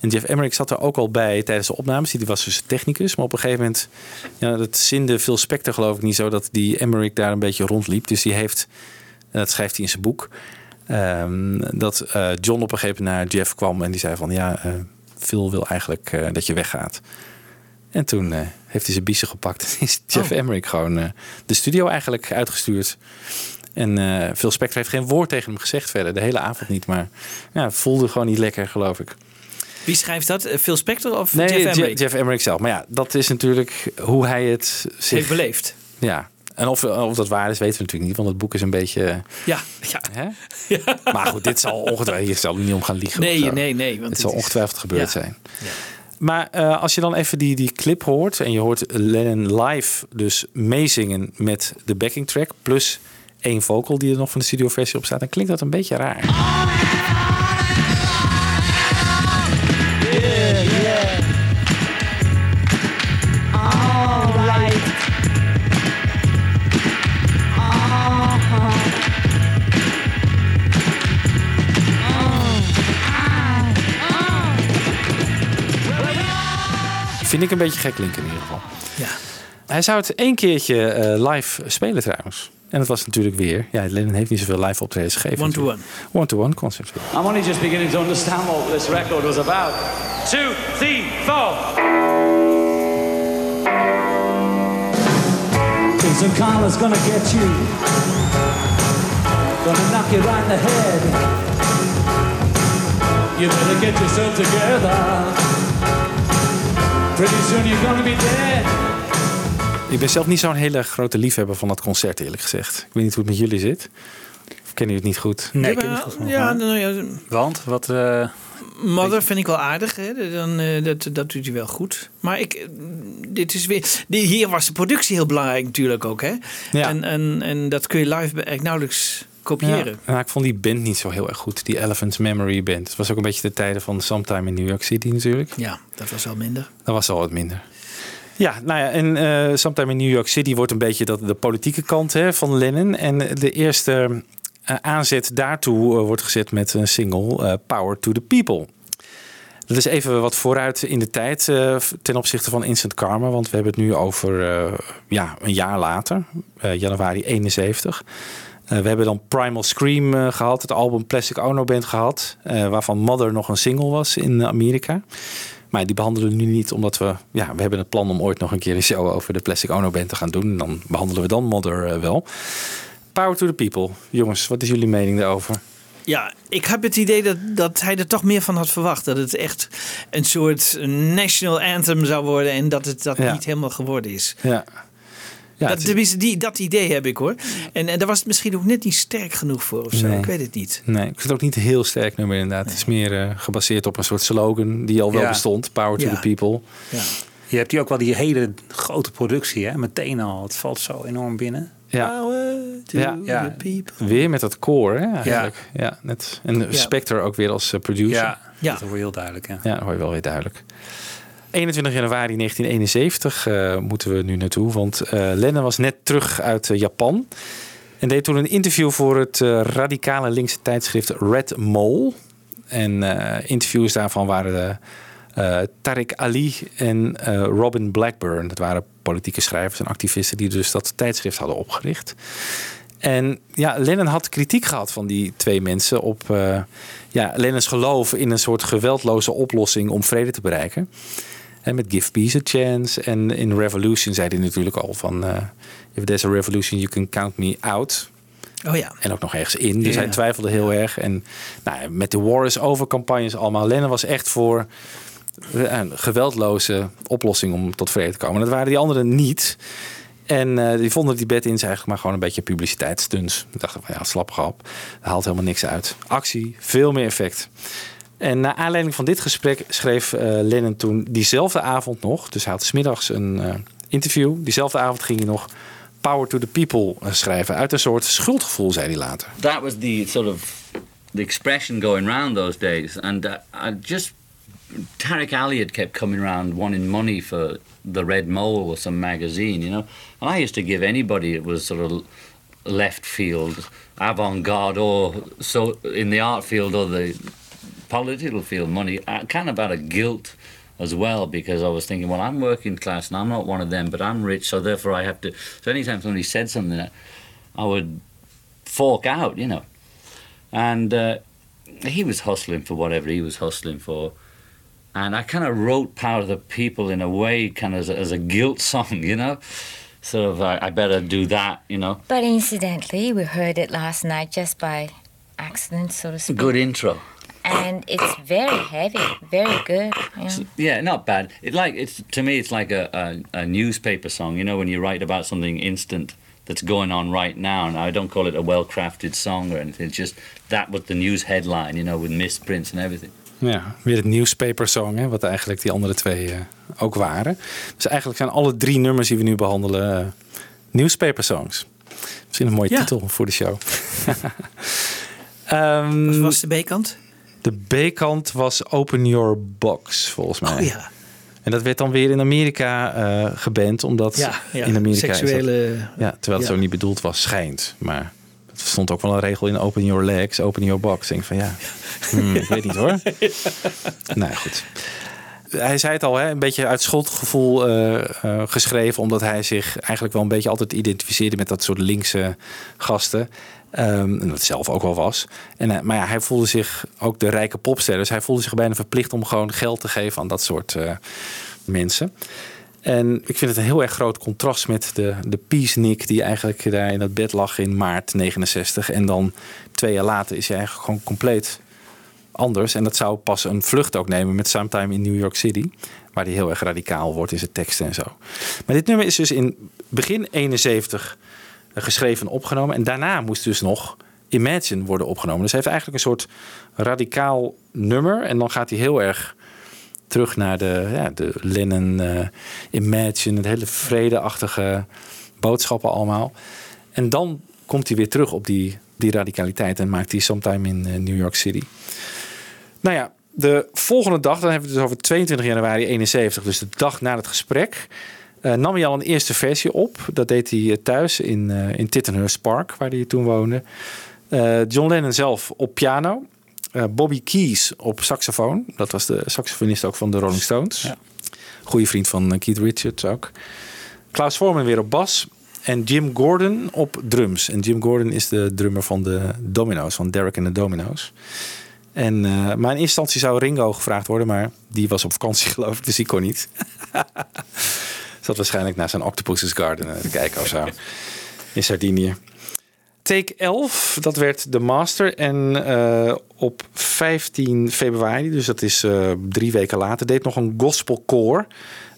En Jeff Emmerich zat er ook al bij tijdens de opnames. Die was dus technicus. Maar op een gegeven moment, ja, dat zinde Phil Spector geloof ik niet zo, dat die Emmerich daar een beetje rondliep. Dus die heeft, en dat schrijft hij in zijn boek, ehm, dat eh, John op een gegeven moment naar Jeff kwam en die zei van, ja, eh, Phil wil eigenlijk eh, dat je weggaat. En toen heeft hij zijn biezen gepakt en is Jeff Oh. Emmerich gewoon de studio eigenlijk uitgestuurd. En Phil Spector heeft geen woord tegen hem gezegd verder. De hele avond niet. Maar ja, voelde gewoon niet lekker, geloof ik. Wie schrijft dat? Phil Spector of Nee, Jeff Emmerich? Jeff Emmerich zelf. Maar ja, dat is natuurlijk hoe hij het zich... Heeft beleefd. Ja. En of, of dat waar is, weten we natuurlijk niet, want het boek is een beetje. eh, Ja, ja. Hè? Maar goed, dit zal ongetwijfeld. Je zal er niet om gaan liegen. Nee, nee, nee, want het zal is- ongetwijfeld gebeurd Ja. zijn. Maar eh, als je dan even die, die clip hoort en je hoort Lennon live dus meezingen met de backing track plus één vocal die er nog van de studioversie op staat, dan klinkt dat een beetje raar. Vind ik een beetje gek klinken in ieder geval. Ja. Hij zou het één keertje eh, live spelen trouwens. En dat was natuurlijk weer. Ja, Lennon heeft niet zoveel live optredens gegeven. One-to-one. One-to-one concerts. I'm only just beginning to understand what this record was about. Two, three, four. Some karma's gonna get you. Gonna knock you right in the head. You better get yourself together. Pretty soon you're gonna be dead. Ik ben zelf niet zo'n hele grote liefhebber van dat concert, eerlijk gezegd. Ik weet niet hoe het met jullie zit. Of kennen jullie het niet goed? Nee, ik ken het niet goed. Ja, nou ja, Want, wat... eh, Mother vind ik wel aardig. Hè? Dan, eh, dat, dat doet hij wel goed. Maar ik, eh, dit is weer. die- Hier was de productie heel belangrijk natuurlijk ook. Hè? Ja. En, en, en dat kun je live eigenlijk nauwelijks kopiëren. Ja, nou, ik vond die band niet zo heel erg goed. Die Elephant's Memory Band. Het was ook een beetje de tijden van Sometime in New York City natuurlijk. Ja, dat was wel minder. Dat was al wat minder. Ja, nou ja, en eh Sometime in New York City wordt een beetje dat, de politieke kant hè, van Lennon. En de eerste eh, aanzet daartoe eh, wordt gezet met een single, Power to the People. Dat is even wat vooruit in de tijd ten opzichte van Instant Karma. Want we hebben het nu over ja, een jaar later, januari 71. Eh, we hebben dan Primal Scream eh, gehad, het album Plastic Ono Band gehad. eh, waarvan Mother nog een single was in Amerika. Maar die behandelen we nu niet, omdat we... Ja, we hebben het plan om ooit nog een keer een show over de Plastic Ono Band te gaan doen. En dan behandelen we dan Mother wel. Power to the People. Jongens, wat is jullie mening daarover? Ja, ik heb het idee dat, dat hij er toch meer van had verwacht. Dat het echt een soort national anthem zou worden. En dat het dat Ja. niet helemaal geworden is. Ja. Ja, dat, het is- tenminste, die, dat idee heb ik hoor. En, en daar was het misschien ook net niet sterk genoeg voor of zo. Nee. Ik weet het niet. Nee, ik vind het ook niet een heel sterk nummer inderdaad. Het is meer eh, gebaseerd op een soort slogan die al wel Ja. bestond. Power to Ja. the people. Je hebt hier ook wel die hele grote productie, hè? Meteen al. Het valt zo enorm binnen. Ja. to Ja. Ja. Weer met dat koor, hè, eigenlijk. Ja. net. En Ja. Spectre ook weer als eh, producer. Ja, Ja. dat wordt heel duidelijk. Ja. Ja, dat hoor je wel weer duidelijk. 21 januari 1971 eh, moeten we nu naartoe. Want eh Lennon was net terug uit eh, Japan. En deed toen een interview voor het radicale linkse tijdschrift Red Mole. En interviews daarvan waren Tariq Ali en Robin Blackburn. Dat waren politieke schrijvers en activisten die dus dat tijdschrift hadden opgericht. En ja, Lennon had kritiek gehad van die twee mensen op eh, ja, Lennons geloof in een soort geweldloze oplossing om vrede te bereiken. En met Give Peace a Chance. En in Revolution zei hij natuurlijk al van... eh, If there's a revolution, you can count me out. Oh ja. En ook nog ergens in. Dus Ja. hij twijfelde heel erg. En nou, met de War is Over campagnes allemaal. Lennon was echt voor een geweldloze oplossing om tot vrede te komen. Dat waren die anderen niet. En eh, die vonden die bed-ins eigenlijk maar gewoon een beetje publiciteitsstunts. Ik dacht van ja, slap grap. Haalt helemaal niks uit. Actie, veel meer effect. En naar aanleiding van dit gesprek schreef eh, Lennon toen diezelfde avond nog... dus hij had 's middags een eh, interview. Diezelfde avond ging hij nog Power to the People eh, schrijven. Uit een soort schuldgevoel, zei hij later. that was the sort of the expression going round those days, and uh, I just Tarek had kept coming around wanting money for the Red Mole or some magazine, you know. And I used to give anybody it was sort of left field, avant-garde, or so in the art field or the political field money, uh, kind of out of guilt as well because I was thinking, well, I'm working class and I'm not one of them, but I'm rich, so therefore I have to. So anytime somebody said something, I would fork out, you know. And uh, he was hustling for whatever he was hustling for. And I kind of wrote Power of the People in a way, kind of as a, as a guilt song, you know? Sort of, I, I better do that, you know? But incidentally, we heard it last night just by accident, so to speak. Good intro. And it's very heavy, very good. Yeah. Yeah, not bad. It like it's to me, it's like a, a, a newspaper song. You know, when you write about something instant, that's going on right now. And I don't call it a well-crafted song or anything. It's just that with the news headline, you know, with misprints and everything. Ja, weer het newspaper song, hè, wat eigenlijk die andere twee eh, ook waren. Dus eigenlijk zijn alle drie nummers die we nu behandelen eh, newspaper songs. Misschien een mooie Ja. titel voor de show. Ehm, Wat was de B-kant? De B-kant was Open Your Box, volgens mij. Oh ja. En dat werd dan weer in Amerika eh geband, omdat Ja, ja, in Amerika dat- seksuele- ja, terwijl het zo niet bedoeld was, schijnt. Maar er stond ook wel een regel in Open Your Legs, Open Your Box. Ik denk van ja, hmm, ik weet niet hoor. nou goed. Hij zei het al, hè, een beetje uit schuldgevoel eh, eh, geschreven, omdat hij zich eigenlijk wel een beetje altijd identificeerde met dat soort linkse gasten. Ehm, en dat zelf ook wel was. En, eh, maar ja, hij voelde zich ook de rijke popster. Dus hij voelde zich bijna verplicht om gewoon geld te geven aan dat soort eh, mensen. En ik vind het een heel erg groot contrast met de, de peacenik die eigenlijk daar in dat bed lag in maart 69. En dan twee jaar later is hij eigenlijk gewoon compleet anders. En dat zou pas een vlucht ook nemen met Sometime in New York City. Waar hij heel erg radicaal wordt in zijn teksten en zo. Maar dit nummer is dus in begin 71 geschreven en opgenomen. En daarna moest dus nog Imagine worden opgenomen. Dus hij heeft eigenlijk een soort radicaal nummer. En dan gaat hij heel erg terug naar de, ja, de Lennon, eh, Imagine, het hele vredeachtige boodschappen allemaal. En dan komt hij weer terug op die, die radicaliteit en maakt hij Sometime in eh, New York City. Nou ja, de volgende dag, dan hebben we het dus over 22 januari 71, dus de dag na het gesprek, nam hij al een eerste versie op. Dat deed hij eh, thuis in, eh in Tittenhurst Park, waar hij toen woonde. Eh, John Lennon zelf op piano. Eh, Bobby Keys op saxofoon. Dat was de saxofonist ook van de Rolling Stones. Goeie vriend van eh, Keith Richards ook. Klaus Voorman weer op bas. En Jim Gordon op drums. En Jim Gordon is de drummer van de Domino's, van Derek en de Domino's. En, eh, maar in eerste instantie zou Ringo gevraagd worden, maar die was op vakantie geloof ik, dus die kon niet. Zat waarschijnlijk naar zijn Octopus's Garden eh, te kijken of zo. In Sardinië. Take 11, dat werd de master. En eh, op 15 februari, dus dat is eh, drie weken later, deed nog een gospelkoor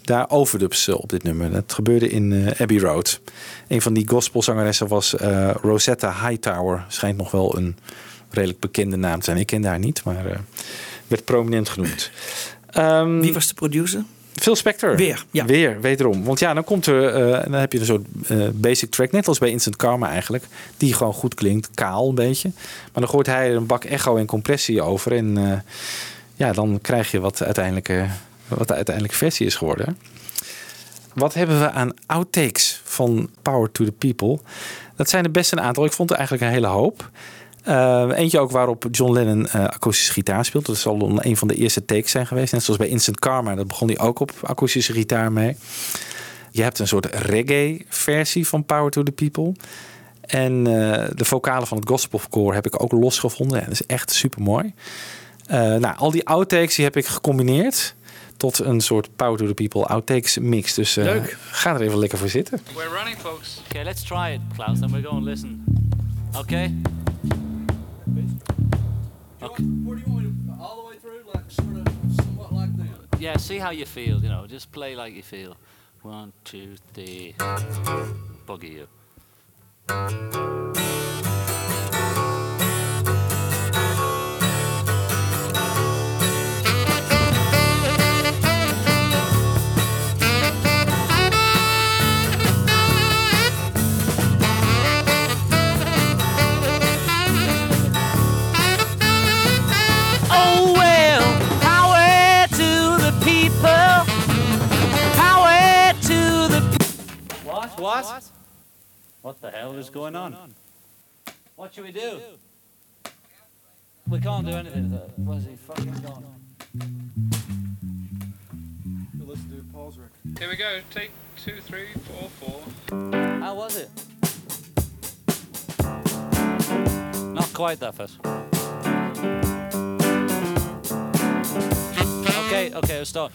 daar overdubs op dit nummer. Dat gebeurde in Abbey Road. Een van die gospelzangeressen was Rosetta Hightower. Schijnt nog wel een redelijk bekende naam te zijn. Ik kende haar niet, maar werd prominent genoemd. Ehm, Wie was de producer? Phil Spector. Weer, ja. Weer, wederom. Want ja, dan komt er, eh, dan heb je een soort eh, basic track, net als bij Instant Karma eigenlijk, die gewoon goed klinkt, kaal een beetje. Maar dan gooit hij er een bak echo en compressie over en eh, ja, dan krijg je wat uiteindelijk, eh, wat de uiteindelijke versie is geworden. Wat hebben we aan outtakes van Power to the People? Dat zijn er best een aantal. Ik vond er eigenlijk een hele hoop. Uh, eentje ook waarop John Lennon uh, akoestische gitaar speelt. Dat zal dan een van de eerste takes zijn geweest. Net zoals bij Instant Karma. Dat begon hij ook op akoestische gitaar mee. Je hebt een soort reggae versie van Power to the People. En uh, de vocalen van het gospelkoor heb ik ook losgevonden. En dat is echt super mooi. nou, al die outtakes die heb ik gecombineerd tot een soort Power to the People outtakes mix. Dus Leuk. ga er even lekker voor zitten. We're running, folks. Okay, let's try it, Klaus. Then we're going to listen. Okay. Yeah, see how you feel, you know, just play like you feel. One, two, three. Buggy you. What? What? What the hell is going on? What should we do? We can't do anything. with that. Where's he fucking gone? Let's do a pause record. Here we go. Take two, three, four, four. How was it? Not quite that fast. Okay, okay, let's start.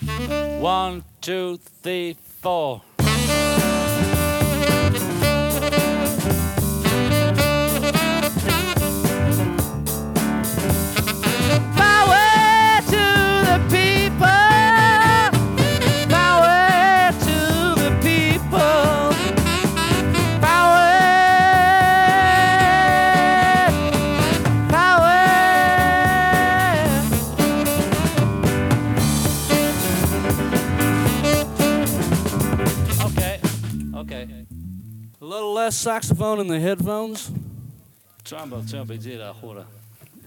One, two, three, four. Less saxophone in the headphones. Zero, hora.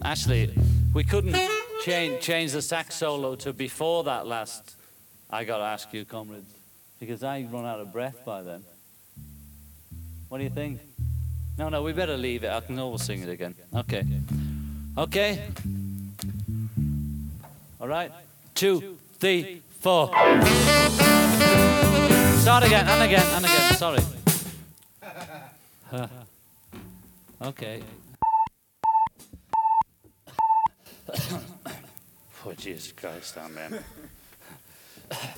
Actually, we couldn't change change the sax solo to before that last. I got to ask you, comrades, because I run out of breath by then. What do you think? No, no, we better leave it. I can always sing it again. Okay. Okay. All right. Two, three, four. Start again, and again, and again. Sorry. Huh. okay. oh, Jesus Christ, oh, man.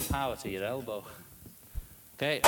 Power to your elbow. Okay.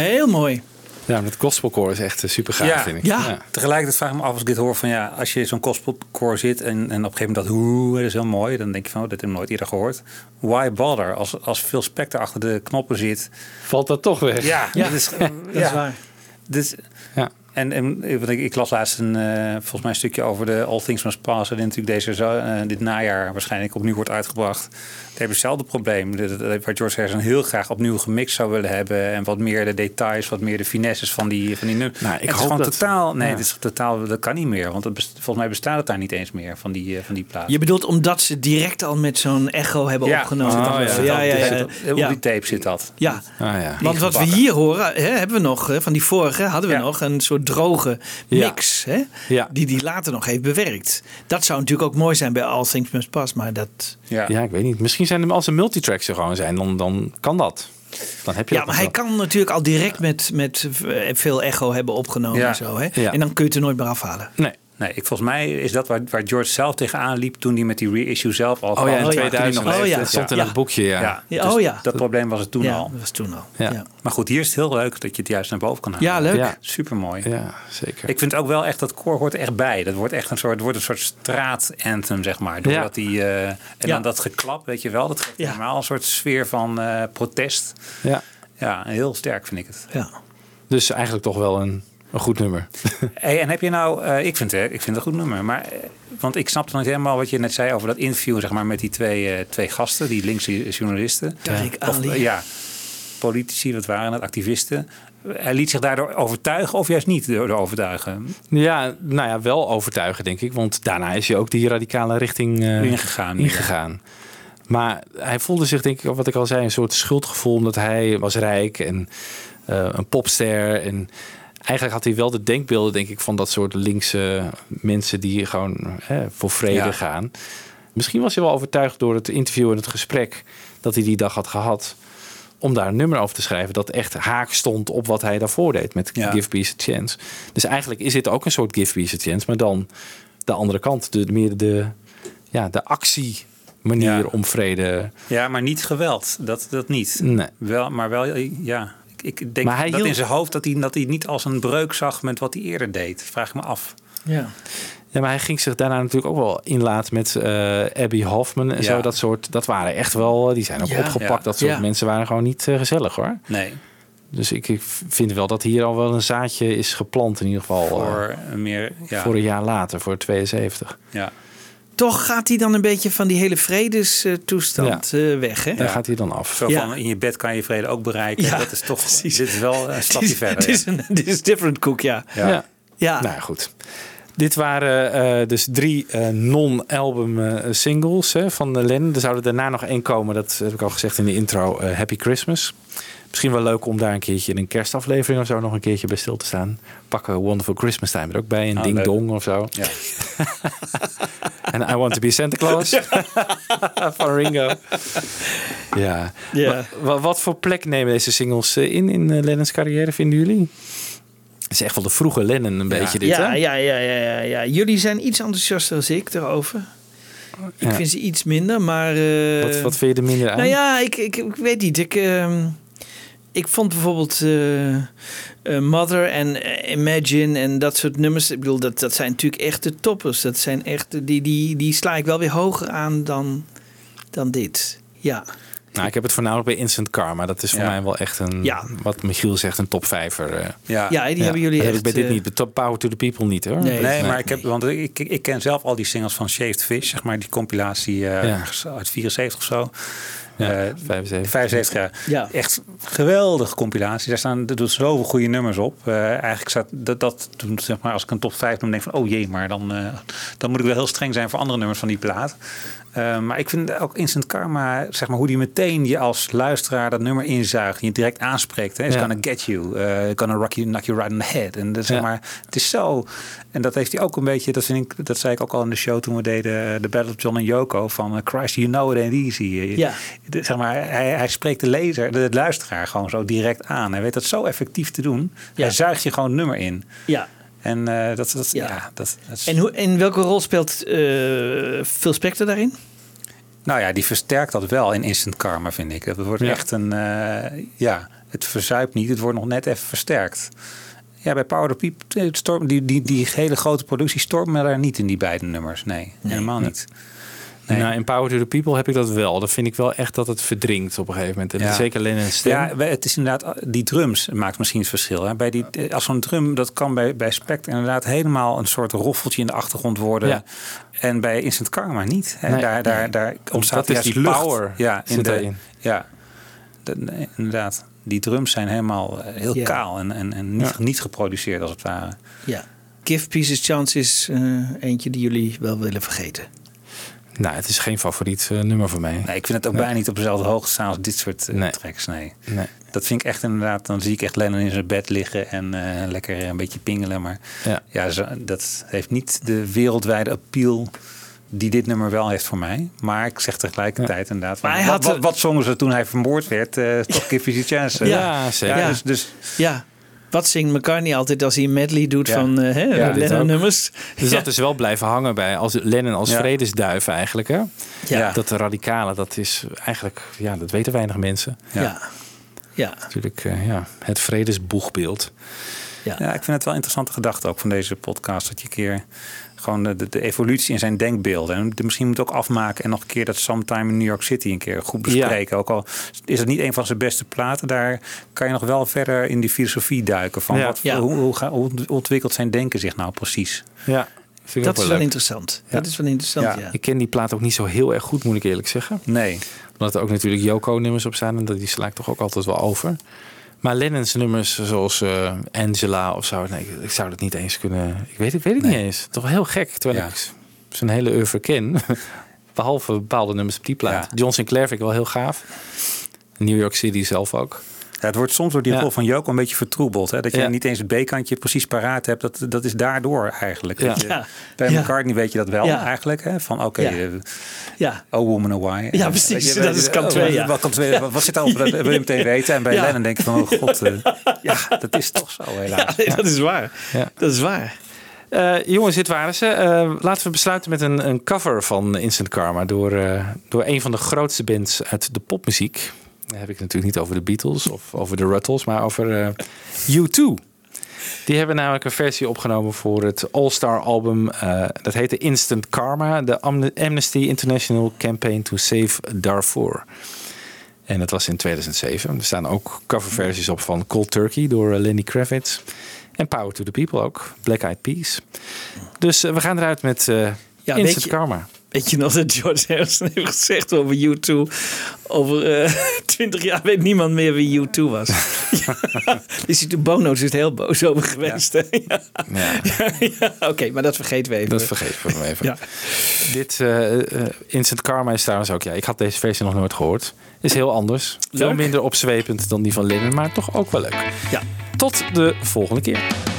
Heel mooi. Ja, met gospelkoor is echt eh, super gaaf, ja, vind ik. Ja. Tegelijkertijd vraag ik me af als ik dit hoor van ja, als je in zo'n gospelkoor zit en, en op een gegeven moment dat hoe, dat is heel mooi, dan denk je van, oh, dit heb ik nooit eerder gehoord. Why bother? Als, als veel specter achter de knoppen zit, valt dat toch weg. Ja, Ja, dat is, dat is waar. Dus, ja. En, en ik, want ik, ik las laatst een, eh, volgens mij een stukje over de All Things Must Pass. En natuurlijk deze, zo- eh, dit najaar waarschijnlijk opnieuw wordt uitgebracht. Daar heb je hetzelfde probleem. Dat- dat- Waar George Harrison heel graag opnieuw gemixt zou willen hebben. En wat meer de details, wat meer de finesses van die, van die nummers. Nou, ik het is gewoon dat- totaal, nee, ja. het is totaal, dat kan niet meer. Want het best- volgens mij bestaat het daar niet eens meer van die, eh, van die plaat. Je bedoelt omdat ze direct al met zo'n echo hebben Ja, opgenomen. Oh, dat- ja, ja, ja, ja. Op die tape zit dat. Ja. Ah, ja. Want wat we hier horen, hè, hebben we nog, hè, van die vorige hadden we nog een soort droge Ja. mix. Hè, Ja. Die die later nog heeft bewerkt. Dat zou natuurlijk ook mooi zijn bij All Things Must Pass. Maar dat... Ja. ik weet niet. Misschien zijn er als er multitracks er gewoon zijn, dan, dan kan dat. Dan heb je Ja, maar hij wel. kan natuurlijk al direct met, met veel echo hebben opgenomen. Ja. En, zo, hè? Ja. en dan kun je het er nooit meer afhalen. Nee. Nee, ik, volgens mij is dat waar, waar George zelf tegenaan liep toen hij met die reissue zelf al Oh ja, in kwam. Toen hij 2000. nog Oh leefde. ja, stond in het boekje, ja. Ja, dus oh ja. Dat probleem was het toen Ja, al. dat was toen al. Ja. Ja. Maar goed, hier is het heel leuk dat je het juist naar boven kan halen. Ja, leuk. Ja. Supermooi. Ja, zeker. Ik vind ook wel echt dat koor hoort echt bij. Dat wordt echt een soort, wordt een soort straatanthem, zeg maar. Doordat die, eh, en Ja. dan dat geklap, weet je wel. Dat geeft Ja. helemaal een soort sfeer van eh, protest. Ja. Ja, heel sterk vind ik het. Ja. Dus eigenlijk toch wel een, een goed nummer. Hey, en heb je nou, eh, ik, vind, het, ik vind het een goed nummer, maar, eh, want ik snapte nog niet helemaal wat je net zei over dat interview zeg maar, met die twee, eh, twee gasten, die linkse journalisten. Tariq Of, Ali. ja, politici, wat waren het, activisten. Hij liet zich daardoor overtuigen of juist niet door overtuigen? Ja, nou ja, wel overtuigen denk ik. Want daarna is hij ook die radicale richting eh, Ingegaan, ja. ingegaan. Maar hij voelde zich, denk ik, wat ik al zei, een soort schuldgevoel. Omdat hij was rijk en eh, een popster. En eigenlijk had hij wel de denkbeelden, denk ik, van dat soort linkse mensen die gewoon eh, voor vrede Ja. gaan. Misschien was hij wel overtuigd door het interview en het gesprek dat hij die dag had gehad. Om daar een nummer over te schrijven dat echt haak stond op wat hij daarvoor deed met Ja. Give Peace a Chance. Dus eigenlijk is dit ook een soort Give Peace a Chance, maar dan de andere kant. De, meer de, ja, de actie manier Ja. om vrede. Ja, maar niet geweld. Dat, dat niet. Nee. Wel, maar wel, ja. Ik, denk Maar hij dat hield- in zijn hoofd dat hij, dat hij niet als een breuk zag met wat hij eerder deed. Vraag ik me af. Ja. Ja, maar hij ging zich daarna natuurlijk ook wel inlaten met eh, Abby Hoffman en Ja. zo. Dat soort, dat waren echt wel, die zijn ook Ja. opgepakt. Ja. Dat soort Ja. mensen waren gewoon niet eh, gezellig hoor. Nee, Dus ik, ik vind wel dat hier al wel een zaadje is geplant in ieder geval. eh, voor een meer... Ja, Voor een jaar later, voor 72. ja. Toch gaat hij dan een beetje van die hele vredestoestand eh weg, hè? Daar gaat hij dan af. Zo Ja. van in je bed kan je vrede ook bereiken. Ja, dat is toch, precies. dit is wel een stapje verder. Dit is, een, dit is different cook, ja. Ja. Ja. Ja. Nou ja, goed. Dit waren eh, dus drie eh, non-album eh, singles hè, van de Lennon. Er zou er daarna nog één komen, dat heb ik al gezegd in de intro, Happy Christmas. Misschien wel leuk om daar een keertje in een kerstaflevering of zo nog een keertje bij stil te staan. Pakken Wonderful Christmas Time er ook bij, een Ah, Ding leuk. Dong of zo. Ja. En I Want to Be Santa Claus van Ringo. Ja. Ja. Wa- wa- wat voor plek nemen deze singles eh, in in eh, Lennons carrière, vinden jullie? Het is echt wel de vroege Lennon een beetje dit, ja, hè? ja, ja, ja, ja, ja. Jullie zijn iets enthousiaster dan ik daarover. Ik Ja. vind ze iets minder, maar... eh, Wat, wat vind je er minder aan? Nou ja, ik, ik, ik weet niet. Ik, ehm, ik vond bijvoorbeeld eh, eh, Mother en eh, Imagine en dat soort nummers. Ik bedoel, dat, dat zijn natuurlijk echt de toppers. Dat zijn echt, die, die, die sla ik wel weer hoger aan dan, dan dit. Ja. Nou, ik heb het voornamelijk bij Instant Karma. Dat is voor Ja. mij wel echt een, Ja. wat Michiel zegt, een top vijver. eh. Ja. Ja, die hebben jullie dat heb echt... ik bij dit niet. De top Power to the People niet hoor. Nee. Nee, maar ik, heb, want ik, ik, ken zelf al die singles van Shaved Fish, zeg maar, die compilatie eh, uit 74 of zo. Ja, Eh, 75. 75 jaar. Ja. Echt geweldige compilatie. Daar staan er doet zoveel goede nummers op. Eh, eigenlijk staat dat, dat toen, zeg maar, als ik een top 5 noem, denk ik van, oh jee, maar dan, eh, dan moet ik wel heel streng zijn voor andere nummers van die plaat. Eh, maar ik vind ook Instant Karma, zeg maar, hoe die meteen je als luisteraar dat nummer inzuigt. Je direct aanspreekt. Hè? It's Ja. gonna get you. eh gonna rock you, knock you right on the head. En dat, zeg Ja. maar, het is zo. En dat heeft hij ook een beetje, dat, vind ik, dat zei ik ook al in de show toen we deden eh, The Battle of John en Yoko. Van Christ, you know it ain't easy. Ja. de- zeg maar, hij, hij spreekt de lezer, de luisteraar gewoon zo direct aan. Hij weet dat zo effectief te doen. Ja. Hij zuigt je gewoon het nummer in. Ja. En eh, dat, dat, ja. Ja. dat, dat is- En, hoe, en welke rol speelt eh Phil Spector daarin? Nou ja, die versterkt dat wel in Instant Karma, vind ik. Het wordt Ja. echt een... eh, ja, het verzuipt niet. Het wordt nog net even versterkt. Ja, bij Power the People, het storm, die, die, die hele grote productie stormen daar niet in die beide nummers. Nee, helemaal niet. Nee. Nou, in Power to the People heb ik dat wel. Dat vind ik wel echt dat het verdrinkt op een gegeven moment. En Ja. Zeker Lennon's stem. Ja, het is inderdaad, die drums maakt misschien het verschil. Hè. Bij die, eh, als zo'n drum, dat kan bij, bij Spectre inderdaad helemaal een soort roffeltje in de achtergrond worden. Ja. En bij Instant Karma niet. Hè. Nee. Daar, daar, daar ontstaat Dat is juist die lucht. power Ja, in de, ja nee, inderdaad. Die drums zijn helemaal eh, heel Ja. kaal en, en, en niet, niet geproduceerd als het ware. Ja. Give Pieces Chance is eh, eentje die jullie wel willen vergeten. Nou, het is geen favoriet eh, nummer voor mij. Nee, ik vind het ook Nee. bijna niet op dezelfde hoogte staan als dit soort eh, Nee. tracks. Nee. Nee. Dat vind ik echt inderdaad. Dan zie ik echt Lennon in zijn bed liggen en eh, lekker een beetje pingelen. Maar Ja. ja, zo, dat heeft niet de wereldwijde appeal die dit nummer wel heeft voor mij. Maar ik zeg tegelijkertijd inderdaad. Maar van, hij wat, had wat, wat zongen ze toen hij vermoord werd? eh toch Give Chance. Ja, zeker. Ja, Ja. Dus, dus Ja. Wat zingt McCartney altijd als hij een medley doet Ja. van hè, Ja, dit Lennon nummers? Dus Ja. dat is wel blijven hangen bij als Lennon als Ja. vredesduif eigenlijk. Hè? Ja. Dat radicale, dat is eigenlijk, ja, dat weten weinig mensen. Ja. Ja. Natuurlijk, eh, ja, het vredesboegbeeld. Ja. ik vind het wel een interessante gedachte ook van deze podcast. Dat je een keer gewoon de, de, de evolutie in zijn denkbeelden. En de- misschien moet ook afmaken en nog een keer dat Sometime in New York City een keer goed bespreken. Ook al is het niet een van zijn beste platen, daar kan je nog wel verder in die filosofie duiken. Van Ja. wat, Ja. Hoe, hoe, hoe ontwikkelt zijn denken zich nou precies? Ja, vind ik Dat ook is wel interessant. Dat is wel interessant, ja. Ik ken die plaat ook niet zo heel erg goed, moet ik eerlijk zeggen. Nee. Omdat er ook natuurlijk Yoko-nummers op staan en dat die sla ik toch ook altijd wel over. Maar Lennon's nummers zoals eh, Angela of zo, nee, ik, ik zou dat niet eens kunnen. Ik weet, ik weet het niet eens. Toch heel gek, terwijl Ja. ik zijn hele oeuvre ken. Behalve bepaalde nummers op die plaat. John Sinclair vind ik wel heel gaaf. New York City zelf ook. Ja, het wordt soms door die rol van Joko een beetje vertroebeld. Hè? Dat je niet eens het B-kantje precies paraat hebt. Dat, dat is daardoor eigenlijk. Ja. Je-. Bij. McCartney weet je dat wel eigenlijk. Hè? Van oké, Ja. eh, Ja. oh woman, oh why. Ja, precies. je, Dat is kant twee, oh, ja. Wat, kant twee, wat, zit op? Dat wil je meteen weten. En bij. Lennon denk je van, oh god. eh, ja, dat is toch zo helaas. Ja, dat is waar. Dat is waar. Eh, jongens, dit waren ze. Laten we besluiten met een, een cover van Instant Karma door, door een van de grootste bands uit de popmuziek. Dan heb ik het natuurlijk niet over de Beatles of over de Ruttles, maar over eh, U2. Die hebben namelijk een versie opgenomen voor het All-Star album. eh, dat heette Instant Karma, de Am- Amnesty International Campaign to Save Darfur. En dat was in 2007. Er staan ook coverversies op van Cold Turkey door eh, Lenny Kravitz. En Power to the People ook. Black Eyed Peas. Dus we gaan eruit met Ja, Instant je- Karma. Weet je nog dat George Harrison heeft gezegd over U2? Over eh, twintig jaar weet niemand meer wie U2 was. ja. Is hij toen Bono is het heel boos over geweest. Ja. Ja. Ja, Oké, maar dat vergeten we even. Dat vergeet ik even. Ja. Dit eh, Instant Karma is trouwens ook... Ja, ik had deze versie nog nooit gehoord. Is heel anders. Veel minder opzwepend dan die van Lennon, maar toch ook wel leuk. Ja. Tot de volgende keer.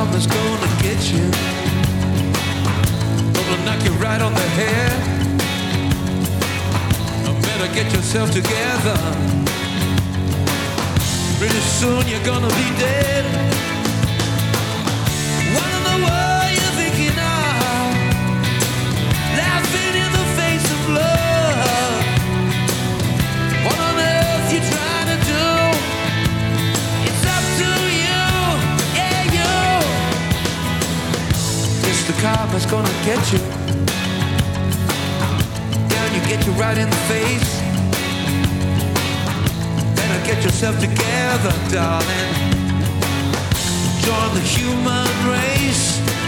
Karma's gonna get you. Gonna knock you right on the head. You better get yourself together. Pretty soon you're gonna be dead. What in the world face. Better get yourself together, darling. Join the human race.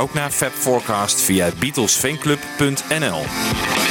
Ook naar Fab Forecast via beatlesfanclub.nl.